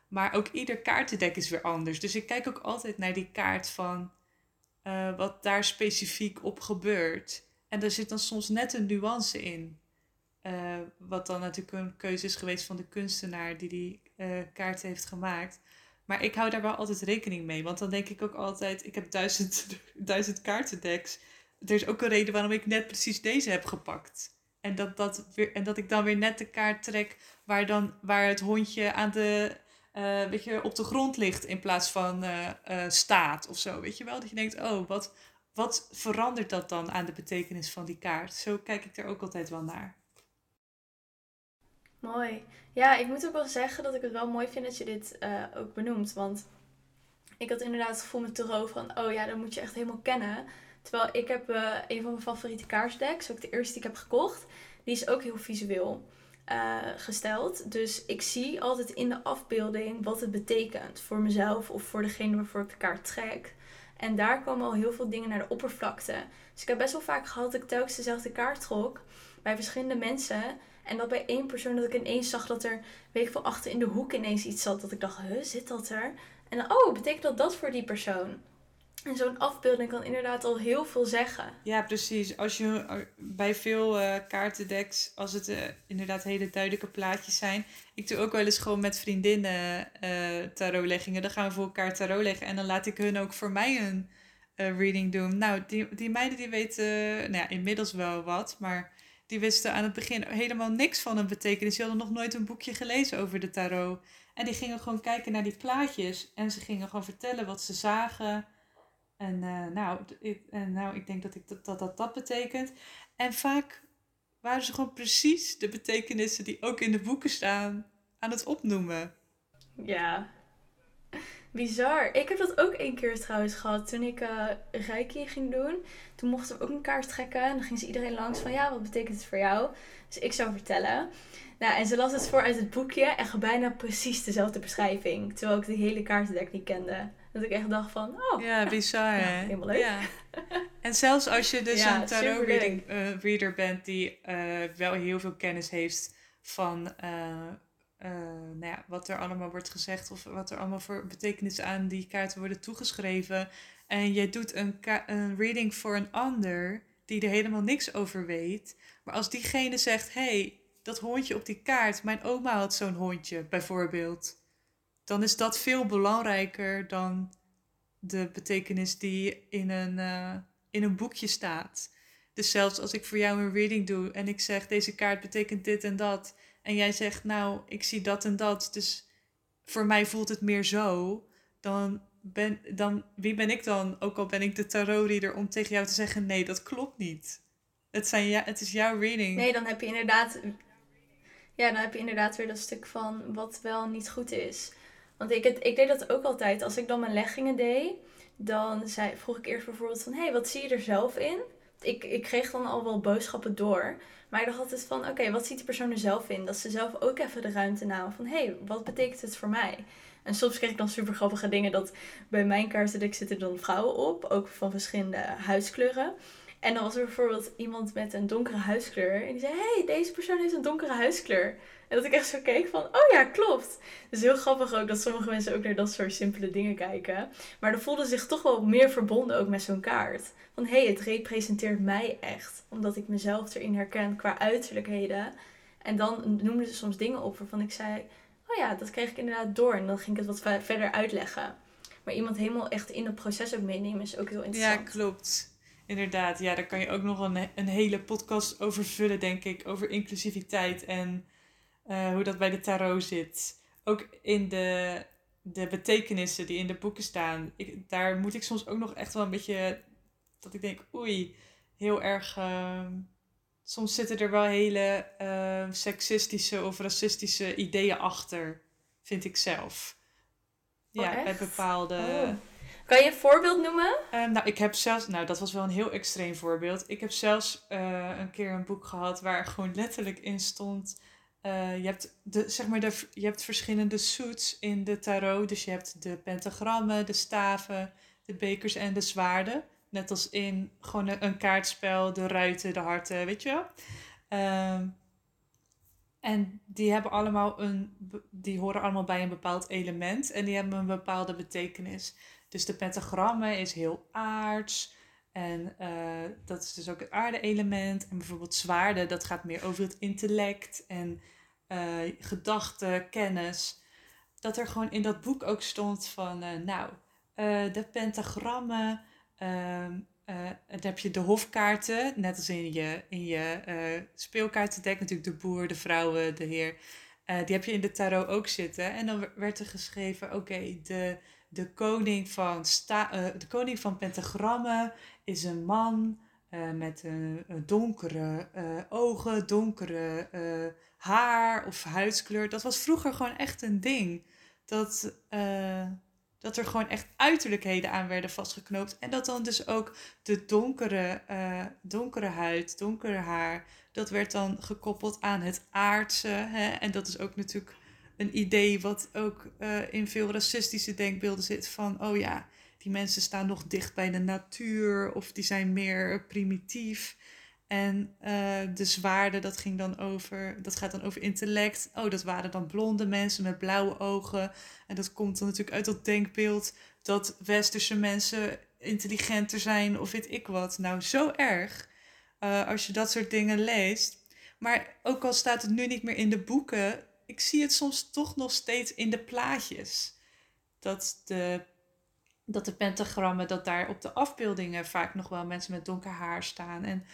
Maar ook ieder kaartendek is weer anders. Dus ik kijk ook altijd naar die kaart van uh, wat daar specifiek op gebeurt. En er zit dan soms net een nuance in. Uh, wat dan natuurlijk een keuze is geweest van de kunstenaar die die uh, kaart heeft gemaakt. Maar ik hou daar wel altijd rekening mee. Want dan denk ik ook altijd, ik heb duizend, duizend kaartendeks. Er is ook een reden waarom ik net precies deze heb gepakt. En dat, dat, en dat ik dan weer net de kaart trek waar, dan, waar het hondje aan de, uh, weet je, op de grond ligt in plaats van uh, uh, staat of zo. Weet je wel? Dat je denkt, oh, wat, wat verandert dat dan aan de betekenis van die kaart? Zo kijk ik er ook altijd wel naar. Mooi. Ja, ik moet ook wel zeggen dat ik het wel mooi vind dat je dit ook benoemt. Want ik had inderdaad het gevoel met tarot van, oh ja, dan moet je echt helemaal kennen. Terwijl ik heb een van mijn favoriete kaartdecks, ook de eerste die ik heb gekocht, die is ook heel visueel. Uh, gesteld. Dus ik zie altijd in de afbeelding wat het betekent voor mezelf of voor degene waarvoor ik de kaart trek. En daar komen al heel veel dingen naar de oppervlakte. Dus ik heb best wel vaak gehad dat ik telkens dezelfde kaart trok bij verschillende mensen. En dat bij één persoon dat ik ineens zag dat er, weet ik veel, achter in de hoek ineens iets zat. Dat ik dacht, huh, zit dat er? En dan, oh, betekent dat dat voor die persoon? En zo'n afbeelding kan inderdaad al heel veel zeggen. Ja, precies. Als je bij veel uh, kaartendeks, als het uh, inderdaad hele duidelijke plaatjes zijn. Ik doe ook wel eens gewoon met vriendinnen uh, tarotleggingen. Dan gaan we voor elkaar tarot leggen. En dan laat ik hun ook voor mij een reading doen. Nou, die, die meiden die weten, nou ja, inmiddels wel wat. Maar die wisten aan het begin helemaal niks van een betekenis. Die hadden nog nooit een boekje gelezen over de tarot. En die gingen gewoon kijken naar die plaatjes. En ze gingen gewoon vertellen wat ze zagen en uh, nou, ik, en nou, ik denk dat, ik dat, dat, dat dat betekent. En vaak waren ze gewoon precies de betekenissen die ook in de boeken staan aan het opnoemen. Ja, bizar. Ik heb dat ook één keer trouwens gehad toen ik uh, Reiki ging doen. Toen mochten we ook een kaart trekken en dan ging ze iedereen langs van ja, wat betekent het voor jou? Dus ik zou vertellen. Nou, en ze las het voor uit het boekje en bijna precies dezelfde beschrijving. Terwijl ik de hele kaartendek niet kende. Dat ik echt dacht van, oh. Ja, bizar hè? helemaal leuk. Ja. En zelfs als je dus een tarot reading, uh, reader bent die uh, wel heel veel kennis heeft van uh, nou ja, wat er allemaal wordt gezegd of wat er allemaal voor betekenis aan die kaarten worden toegeschreven. En je doet een, een reading voor een ander die er helemaal niks over weet. Maar als diegene zegt, hey, dat hondje op die kaart, mijn oma had zo'n hondje bijvoorbeeld dan is dat veel belangrijker dan de betekenis die in een, uh, in een boekje staat. Dus zelfs als ik voor jou een reading doe en ik zeg deze kaart betekent dit en dat. En jij zegt nou, ik zie dat en dat. Dus voor mij voelt het meer zo. Dan ben, dan, wie ben ik dan? Ook al ben ik de tarotreader om tegen jou te zeggen nee, dat klopt niet. Het, zijn ja, het is jouw reading. Nee, dan heb je inderdaad... Ja, dan heb je inderdaad weer dat stuk van wat wel niet goed is. Want ik, het, ik deed dat ook altijd. Als ik dan mijn leggingen deed, dan zei, vroeg ik eerst bijvoorbeeld van... Hé, hey, wat zie je er zelf in? Ik, ik kreeg dan al wel boodschappen door. Maar ik dacht altijd van, oké, wat ziet die persoon er zelf in? Dat ze zelf ook even de ruimte namen van... Hé, hey, wat betekent het voor mij? En soms kreeg ik dan super grappige dingen. Dat bij mijn kaartendek zitten dan vrouwen op. Ook van verschillende huidskleuren. En dan was er bijvoorbeeld iemand met een donkere huidskleur. En die zei, hey, deze persoon heeft een donkere huidskleur. En dat ik echt zo keek van, oh ja, klopt. Dus heel grappig ook dat sommige mensen ook naar dat soort simpele dingen kijken. Maar dan voelden zich toch wel meer verbonden ook met zo'n kaart. Van, hé, hey, het representeert mij echt. Omdat ik mezelf erin herken qua uiterlijkheden. En dan noemden ze soms dingen op waarvan ik zei, oh ja, dat kreeg ik inderdaad door. En dan ging ik het wat verder uitleggen. Maar iemand helemaal echt in het proces ook meenemen is ook heel interessant. Ja, klopt. Inderdaad, ja, daar kan je ook nog een, een hele podcast over vullen, denk ik. Over inclusiviteit en uh, hoe dat bij de tarot zit. Ook in de de betekenissen die in de boeken staan, ik, daar moet ik soms ook nog echt wel een beetje, dat ik denk, oei, heel erg, ehm, soms zitten er wel hele uh, seksistische of racistische ideeën achter, vind ik zelf. Oh, ja, bij bepaalde... Oh. Kan je een voorbeeld noemen? Uh, nou, ik heb zelfs, nou, dat was wel een heel extreem voorbeeld. Ik heb zelfs uh, een keer een boek gehad waar gewoon letterlijk in stond uh, je, hebt de, zeg maar de, je hebt verschillende suits in de tarot. Dus je hebt de pentagrammen, de staven, de bekers en de zwaarden. Net als in gewoon een, kaartspel, de ruiten, de harten, weet je wel. Uh, en die hebben allemaal een, die horen allemaal bij een bepaald element en die hebben een bepaalde betekenis. Dus de pentagrammen is heel aards. En uh, dat is dus ook het aarde-element. En bijvoorbeeld zwaarden, dat gaat meer over het intellect en uh, gedachten, kennis. Dat er gewoon in dat boek ook stond van, uh, nou, de pentagrammen. Ehm, dan heb je de hofkaarten, net als in je, in je speelkaartendek. Natuurlijk de boer, de vrouwen, de heer. die heb je in de tarot ook zitten. En dan werd er geschreven, oké, de de koning van, sta, uh, de koning van pentagrammen is een man uh, met een, donkere uh, ogen, donkere haar of huidskleur. Dat was vroeger gewoon echt een ding. Dat, dat er gewoon echt uiterlijkheden aan werden vastgeknoopt. En dat dan dus ook de donkere, donkere huid, donkere haar, dat werd dan gekoppeld aan het aardse. Hè? En dat is ook natuurlijk een idee wat ook uh, in veel racistische denkbeelden zit van, oh ja, die mensen staan nog dicht bij de natuur of die zijn meer primitief. En uh, de zwaarde, dat ging dan over, dat gaat dan over intellect. Oh, dat waren dan blonde mensen met blauwe ogen. En dat komt dan natuurlijk uit dat denkbeeld dat westerse mensen intelligenter zijn of weet ik wat. Nou, zo erg uh, als je dat soort dingen leest. Maar ook al staat het nu niet meer in de boeken, ik zie het soms toch nog steeds in de plaatjes. Dat de, dat de pentagrammen, dat daar op de afbeeldingen vaak nog wel mensen met donker haar staan. En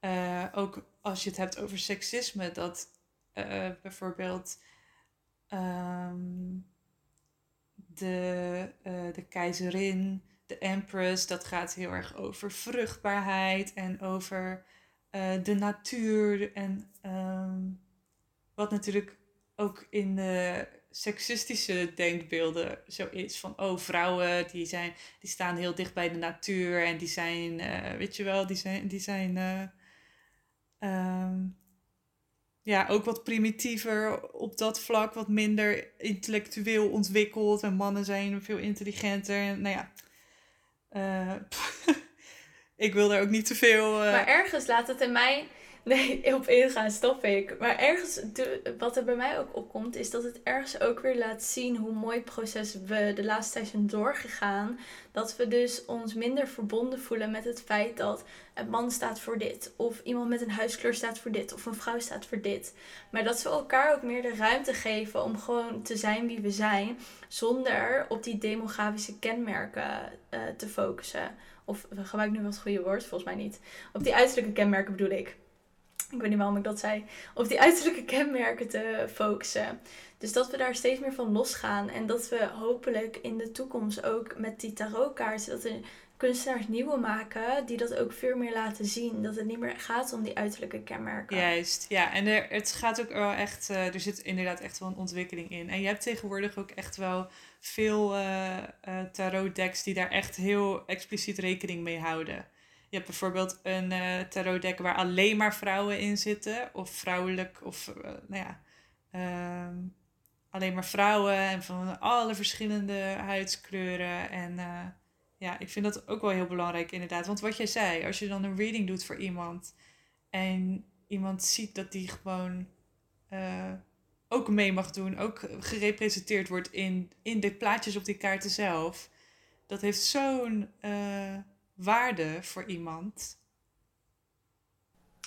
uh, ook als je het hebt over seksisme, dat uh, bijvoorbeeld um, de, uh, de keizerin, de empress, dat gaat heel erg over vruchtbaarheid en over de natuur. En um, wat natuurlijk ook in de seksistische denkbeelden zo is van oh vrouwen die zijn die staan heel dicht bij de natuur en die zijn uh, weet je wel die zijn die zijn uh, um, ja ook wat primitiever op dat vlak wat minder intellectueel ontwikkeld en mannen zijn veel intelligenter en nou ja ik wil daar ook niet te veel maar ergens laat het in mij Nee, op ingaan stop ik. Maar ergens, wat er bij mij ook opkomt, is dat het ergens ook weer laat zien hoe mooi proces we de laatste tijd zijn doorgegaan. Dat we dus ons minder verbonden voelen met het feit dat een man staat voor dit. Of iemand met een huiskleur staat voor dit. Of een vrouw staat voor dit. Maar dat we elkaar ook meer de ruimte geven om gewoon te zijn wie we zijn. Zonder op die demografische kenmerken uh, te focussen. Of gebruik nu wel het goede woord? Volgens mij niet. Op die uiterlijke kenmerken bedoel ik ik weet niet waarom ik dat zei, op die uiterlijke kenmerken te focussen. Dus dat we daar steeds meer van losgaan en dat we hopelijk in de toekomst ook met die tarotkaarten, dat kunstenaars nieuwe maken die dat ook veel meer laten zien. Dat het niet meer gaat om die uiterlijke kenmerken. Juist, ja. En er, het gaat ook wel echt, uh, er zit inderdaad echt wel een ontwikkeling in. En je hebt tegenwoordig ook echt wel veel uh, uh, tarot decks die daar echt heel expliciet rekening mee houden. Je hebt bijvoorbeeld een uh, tarotdeck waar alleen maar vrouwen in zitten. Of vrouwelijk, of uh, nou ja, uh, alleen maar vrouwen. En van alle verschillende huidskleuren. En uh, ja, ik vind dat ook wel heel belangrijk inderdaad. Want wat jij zei, als je dan een reading doet voor iemand. En iemand ziet dat die gewoon ook mee mag doen. Ook gerepresenteerd wordt in, in de plaatjes op die kaarten zelf. Dat heeft zo'n waarde voor iemand.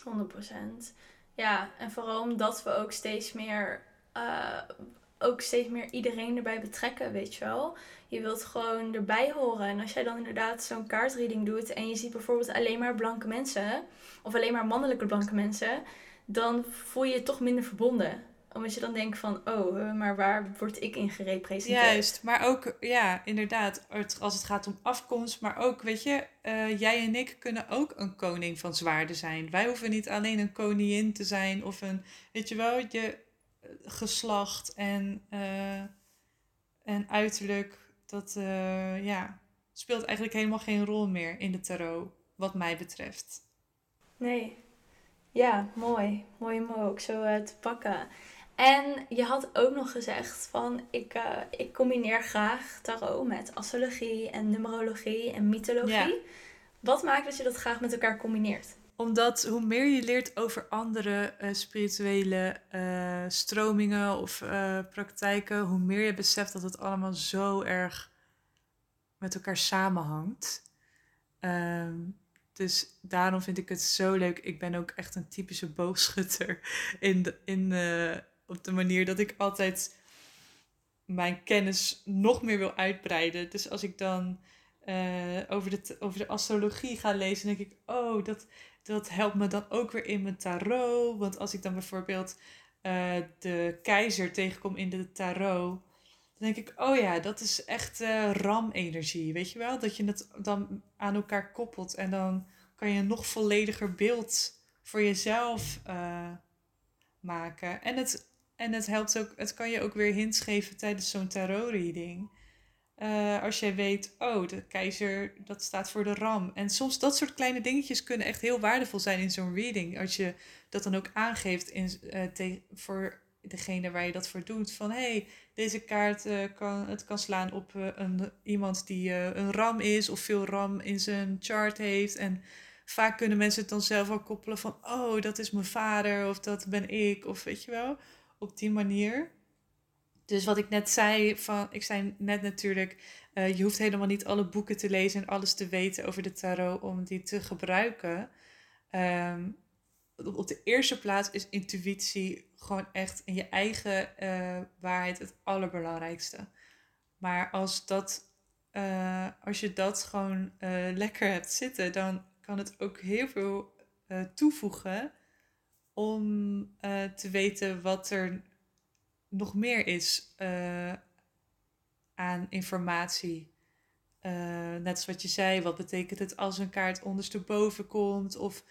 100%. Ja, en vooral omdat we ook steeds meer, uh, ook steeds meer iedereen erbij betrekken, weet je wel. Je wilt gewoon erbij horen. En als jij dan inderdaad zo'n kaartreading doet en je ziet bijvoorbeeld alleen maar blanke mensen, of alleen maar mannelijke blanke mensen, dan voel je je toch minder verbonden. Omdat je dan denkt van, oh, maar waar word ik in gerepresenteerd? Juist, maar ook, ja, inderdaad, als het gaat om afkomst, maar ook, weet je, uh, jij en ik kunnen ook een koning van zwaarden zijn. Wij hoeven niet alleen een koningin te zijn of een, weet je wel, je eh, geslacht en, uh, en uiterlijk, dat, uh, ja, speelt eigenlijk helemaal geen rol meer in de tarot, wat mij betreft. Nee. Ja, mooi. Mooi om ook zo uh, te pakken. En je had ook nog gezegd van ik, uh, ik combineer graag tarot met astrologie en numerologie en mythologie. Ja. Wat maakt dat je dat graag met elkaar combineert? Omdat hoe meer je leert over andere uh, spirituele stromingen of praktijken, hoe meer je beseft dat het allemaal zo erg met elkaar samenhangt. Um, dus daarom vind ik het zo leuk. Ik ben ook echt een typische boogschutter in, de, in, uh, op de manier dat ik altijd mijn kennis nog meer wil uitbreiden. Dus als ik dan uh, over, de, over de astrologie ga lezen, denk ik, oh, dat, dat helpt me dan ook weer in mijn tarot. Want als ik dan bijvoorbeeld uh, de keizer tegenkom in de tarot, dan denk ik, oh ja, dat is echt uh, RAM-energie, weet je wel? Dat je het dan aan elkaar koppelt en dan kan je een nog vollediger beeld voor jezelf maken. En het, en het helpt ook, het kan je ook weer hints geven tijdens zo'n tarot-reading. Uh, als jij weet, oh, de keizer, dat staat voor de ram. En soms dat soort kleine dingetjes kunnen echt heel waardevol zijn in zo'n reading. Als je dat dan ook aangeeft in, uh, voor degene waar je dat voor doet. Van hé, hey, deze kaart uh, kan, het kan slaan op een, iemand die een ram is of veel ram in zijn chart heeft. En vaak kunnen mensen het dan zelf al koppelen van oh, dat is mijn vader of dat ben ik of weet je wel, op die manier. Dus wat ik net zei, van, ik zei net natuurlijk, je hoeft helemaal niet alle boeken te lezen en alles te weten over de tarot om die te gebruiken. Um, op de eerste plaats is intuïtie gewoon echt in je eigen uh, waarheid het allerbelangrijkste. Maar als, dat, uh, als je dat gewoon lekker hebt zitten, dan kan het ook heel veel toevoegen om te weten wat er nog meer is aan informatie. net zoals wat je zei, wat betekent het als een kaart ondersteboven komt? Of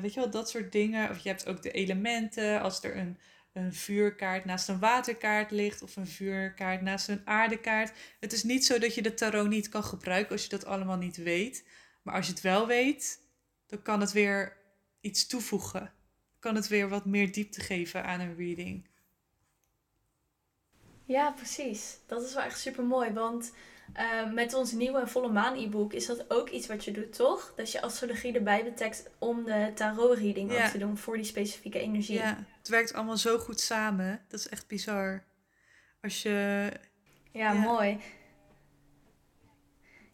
weet je wel, dat soort dingen. Of je hebt ook de elementen. Als er een, een vuurkaart naast een waterkaart ligt. Of een vuurkaart naast een aardekaart. Het is niet zo dat je de tarot niet kan gebruiken als je dat allemaal niet weet. Maar als je het wel weet, dan kan het weer iets toevoegen. Kan het weer wat meer diepte geven aan een reading. Ja, precies. Dat is wel echt super mooi. Want uh, met ons nieuwe volle maan e-book is dat ook iets wat je doet, toch? Dat je astrologie erbij betekent om de tarot reading ook te doen voor die specifieke energie. Ja, het werkt allemaal zo goed samen. Dat is echt bizar. Als je... Ja, ja, mooi.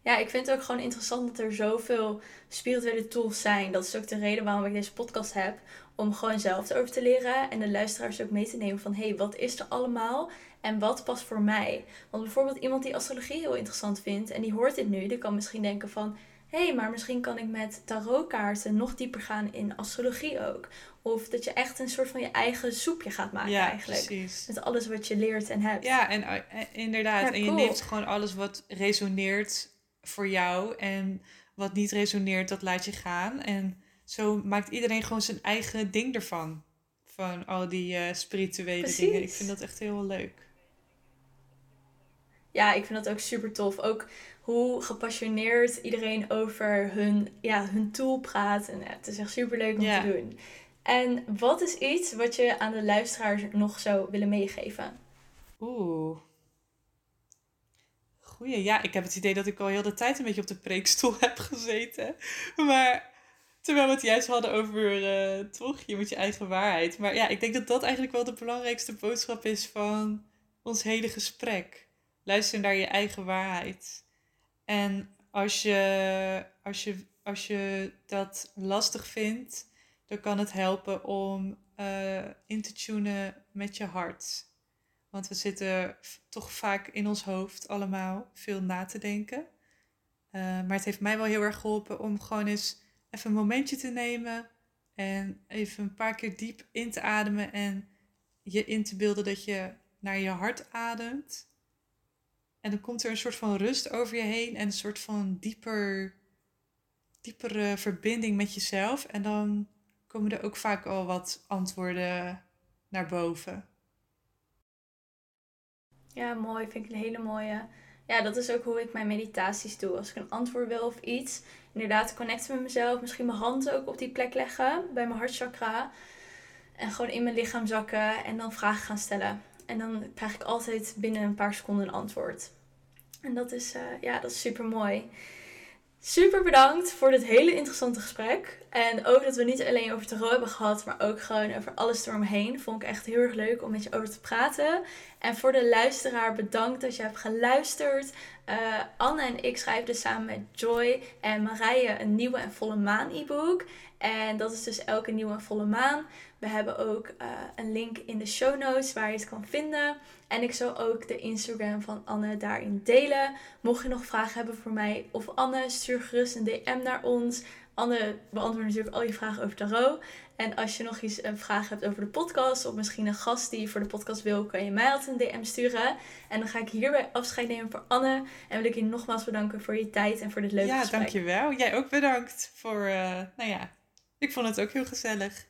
Ja, ik vind het ook gewoon interessant dat er zoveel spirituele tools zijn. Dat is ook de reden waarom ik deze podcast heb. Om gewoon zelf erover te leren en de luisteraars ook mee te nemen van... hé, hey, wat is er allemaal? En wat past voor mij? Want bijvoorbeeld iemand die astrologie heel interessant vindt en die hoort dit nu, die kan misschien denken van hé, hey, maar misschien kan ik met tarotkaarten nog dieper gaan in astrologie ook. Of dat je echt een soort van je eigen soepje gaat maken ja, eigenlijk. Precies. Met alles wat je leert en hebt. Ja, en, eh, inderdaad. en je neemt gewoon alles wat resoneert voor jou. En wat niet resoneert, dat laat je gaan. En zo maakt iedereen gewoon zijn eigen ding ervan. Van al die uh, spirituele dingen. Ik vind dat echt heel leuk ja, ik vind dat ook super tof. Ook hoe gepassioneerd iedereen over hun, ja, hun tool praat. En het is echt super leuk om te doen. En wat is iets wat je aan de luisteraars nog zou willen meegeven? Oeh. Goeie. Ja, ik heb het idee dat ik al heel de tijd een beetje op de preekstoel heb gezeten. Maar terwijl we het juist hadden over uh, toch, je met je eigen waarheid. Maar ja, ik denk dat dat eigenlijk wel de belangrijkste boodschap is van ons hele gesprek. Luister naar je eigen waarheid. En als je, als je, als je dat lastig vindt, dan kan het helpen om uh, in te tunen met je hart. Want we zitten toch vaak in ons hoofd allemaal veel na te denken. Uh, maar het heeft mij wel heel erg geholpen om gewoon eens even een momentje te nemen. En even een paar keer diep in te ademen. En je in te beelden dat je naar je hart ademt. En dan komt er een soort van rust over je heen en een soort van dieper, diepere verbinding met jezelf. En dan komen er ook vaak al wat antwoorden naar boven. Ja, mooi. Vind ik een hele mooie. Ja, dat is ook hoe ik mijn meditaties doe. Als ik een antwoord wil of iets, inderdaad connecten met mezelf. Misschien mijn hand ook op die plek leggen, bij mijn hartchakra. En gewoon in mijn lichaam zakken en dan vragen gaan stellen. En dan krijg ik altijd binnen een paar seconden een antwoord. En dat is, uh, ja, dat is super mooi. Super bedankt voor dit hele interessante gesprek. En ook dat we niet alleen over tarot hebben gehad, maar ook gewoon over alles eromheen. Vond ik echt heel erg leuk om met je over te praten. En voor de luisteraar, bedankt dat je hebt geluisterd. Uh, Anne en ik schrijven dus samen met Joy en Marije een nieuwe en volle maan e-book. En dat is dus elke nieuwe en volle maan. We hebben ook uh, een link in de show notes waar je het kan vinden. En ik zal ook de Instagram van Anne daarin delen. Mocht je nog vragen hebben voor mij of Anne, stuur gerust een DM naar ons. Anne beantwoordt natuurlijk al je vragen over tarot. En als je nog iets een vraag hebt over de podcast of misschien een gast die je voor de podcast wil, kan je mij altijd een DM sturen. En dan ga ik hierbij afscheid nemen voor Anne. En wil ik je nogmaals bedanken voor je tijd en voor dit leuke ja, gesprek. Ja, dankjewel. Jij ook bedankt voor, uh, nou ja, ik vond het ook heel gezellig.